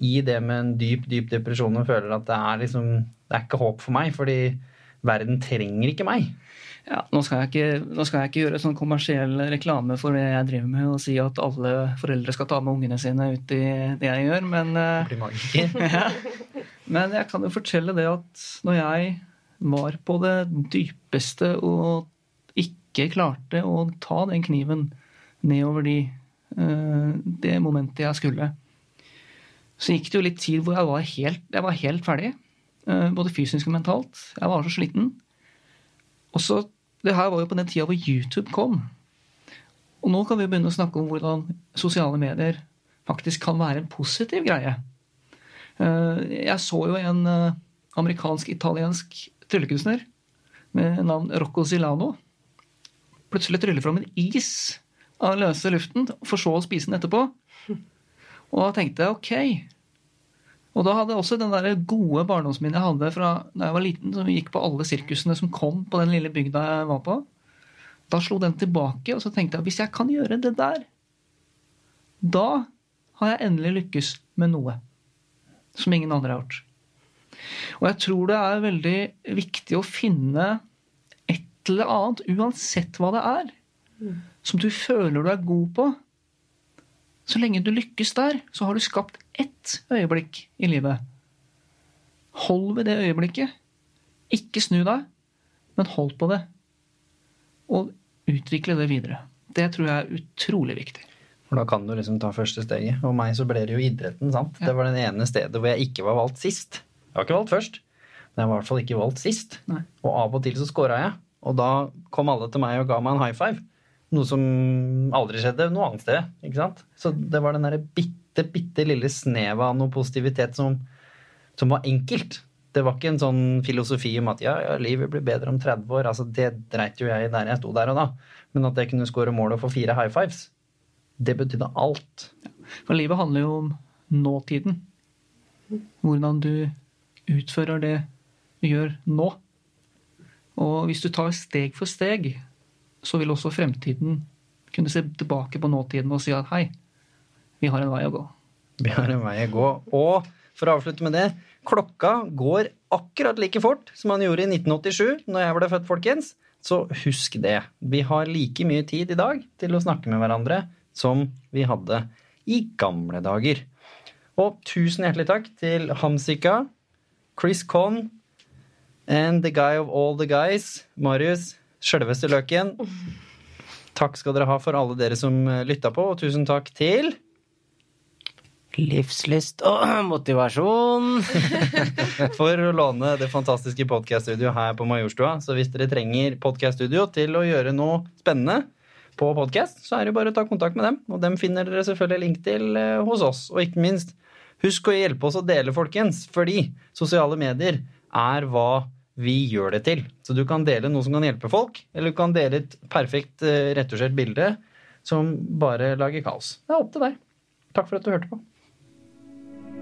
i det med en dyp, dyp depresjon og føler at det er liksom Det er ikke håp for meg. fordi verden trenger ikke meg. Ja, nå skal, jeg ikke, nå skal jeg ikke gjøre sånn kommersiell reklame for det jeg driver med, og si at alle foreldre skal ta med ungene sine ut i det jeg gjør, men eh, Det blir magiker. ja. Men jeg kan jo fortelle det at når jeg var på det dypeste og ikke klarte å ta den kniven nedover de, eh, det momentet jeg skulle, så gikk det jo litt tid hvor jeg var helt, jeg var helt ferdig. Eh, både fysisk og mentalt. Jeg var så sliten. Og så, Det her var jo på den tida hvor YouTube kom. Og nå kan vi begynne å snakke om hvordan sosiale medier faktisk kan være en positiv greie. Eh, jeg så jo en eh, amerikansk-italiensk tryllekunstner med navn Rocco Zilano plutselig trylle fram en is av løse luften, for så å spise den etterpå. Og da tenkte jeg ok, og da hadde jeg også den der gode barndomsminnet jeg hadde fra da jeg var liten, som gikk på alle sirkusene som kom på den lille bygda jeg var på. Da slo den tilbake, og så tenkte jeg hvis jeg kan gjøre det der, da har jeg endelig lykkes med noe som ingen andre har gjort. Og jeg tror det er veldig viktig å finne et eller annet, uansett hva det er, som du føler du er god på. Så lenge du lykkes der, så har du skapt ett øyeblikk i livet. Hold ved det øyeblikket. Ikke snu deg, men hold på det. Og utvikle det videre. Det tror jeg er utrolig viktig. For da kan du liksom ta første steget. Og meg så ble det jo idretten, sant. Ja. Det var den ene stedet hvor jeg ikke var valgt sist. Jeg var ikke valgt først, men jeg var i hvert fall ikke valgt sist. Nei. Og av og til så scora jeg. Og da kom alle til meg og ga meg en high five. Noe som aldri skjedde noe annet sted. ikke sant? Så det var den derre bitte bitte, bitte lille snev av noe positivitet som, som, var enkelt. Det var ikke en sånn filosofi om at ja, ja, livet blir bedre om 30 år. altså Det dreit jo jeg i der jeg sto der og da. Men at jeg kunne score mål og få fire high fives, det betydde alt. For livet handler jo om nåtiden. Hvordan du utfører det du gjør nå. Og hvis du tar steg for steg, så vil også fremtiden kunne se tilbake på nåtiden og si at hei, vi har en vei å gå. Vi har en vei å gå. Og for å avslutte med det klokka går akkurat like fort som han gjorde i 1987, når jeg ble født, folkens. Så husk det. Vi har like mye tid i dag til å snakke med hverandre som vi hadde i gamle dager. Og tusen hjertelig takk til Hamsika, Chris Conn and the guy of all the guys, Marius, sjølveste løken. Takk skal dere ha for alle dere som lytta på, og tusen takk til Livslyst og motivasjon. for å låne det fantastiske podkaststudioet her på Majorstua. Så hvis dere trenger podkaststudio til å gjøre noe spennende på podkast, så er det bare å ta kontakt med dem. Og dem finner dere selvfølgelig link til eh, hos oss. Og ikke minst, husk å hjelpe oss å dele, folkens. Fordi sosiale medier er hva vi gjør det til. Så du kan dele noe som kan hjelpe folk, eller du kan dele et perfekt eh, retusjert bilde som bare lager kaos. Det er opp til deg. Takk for at du hørte på.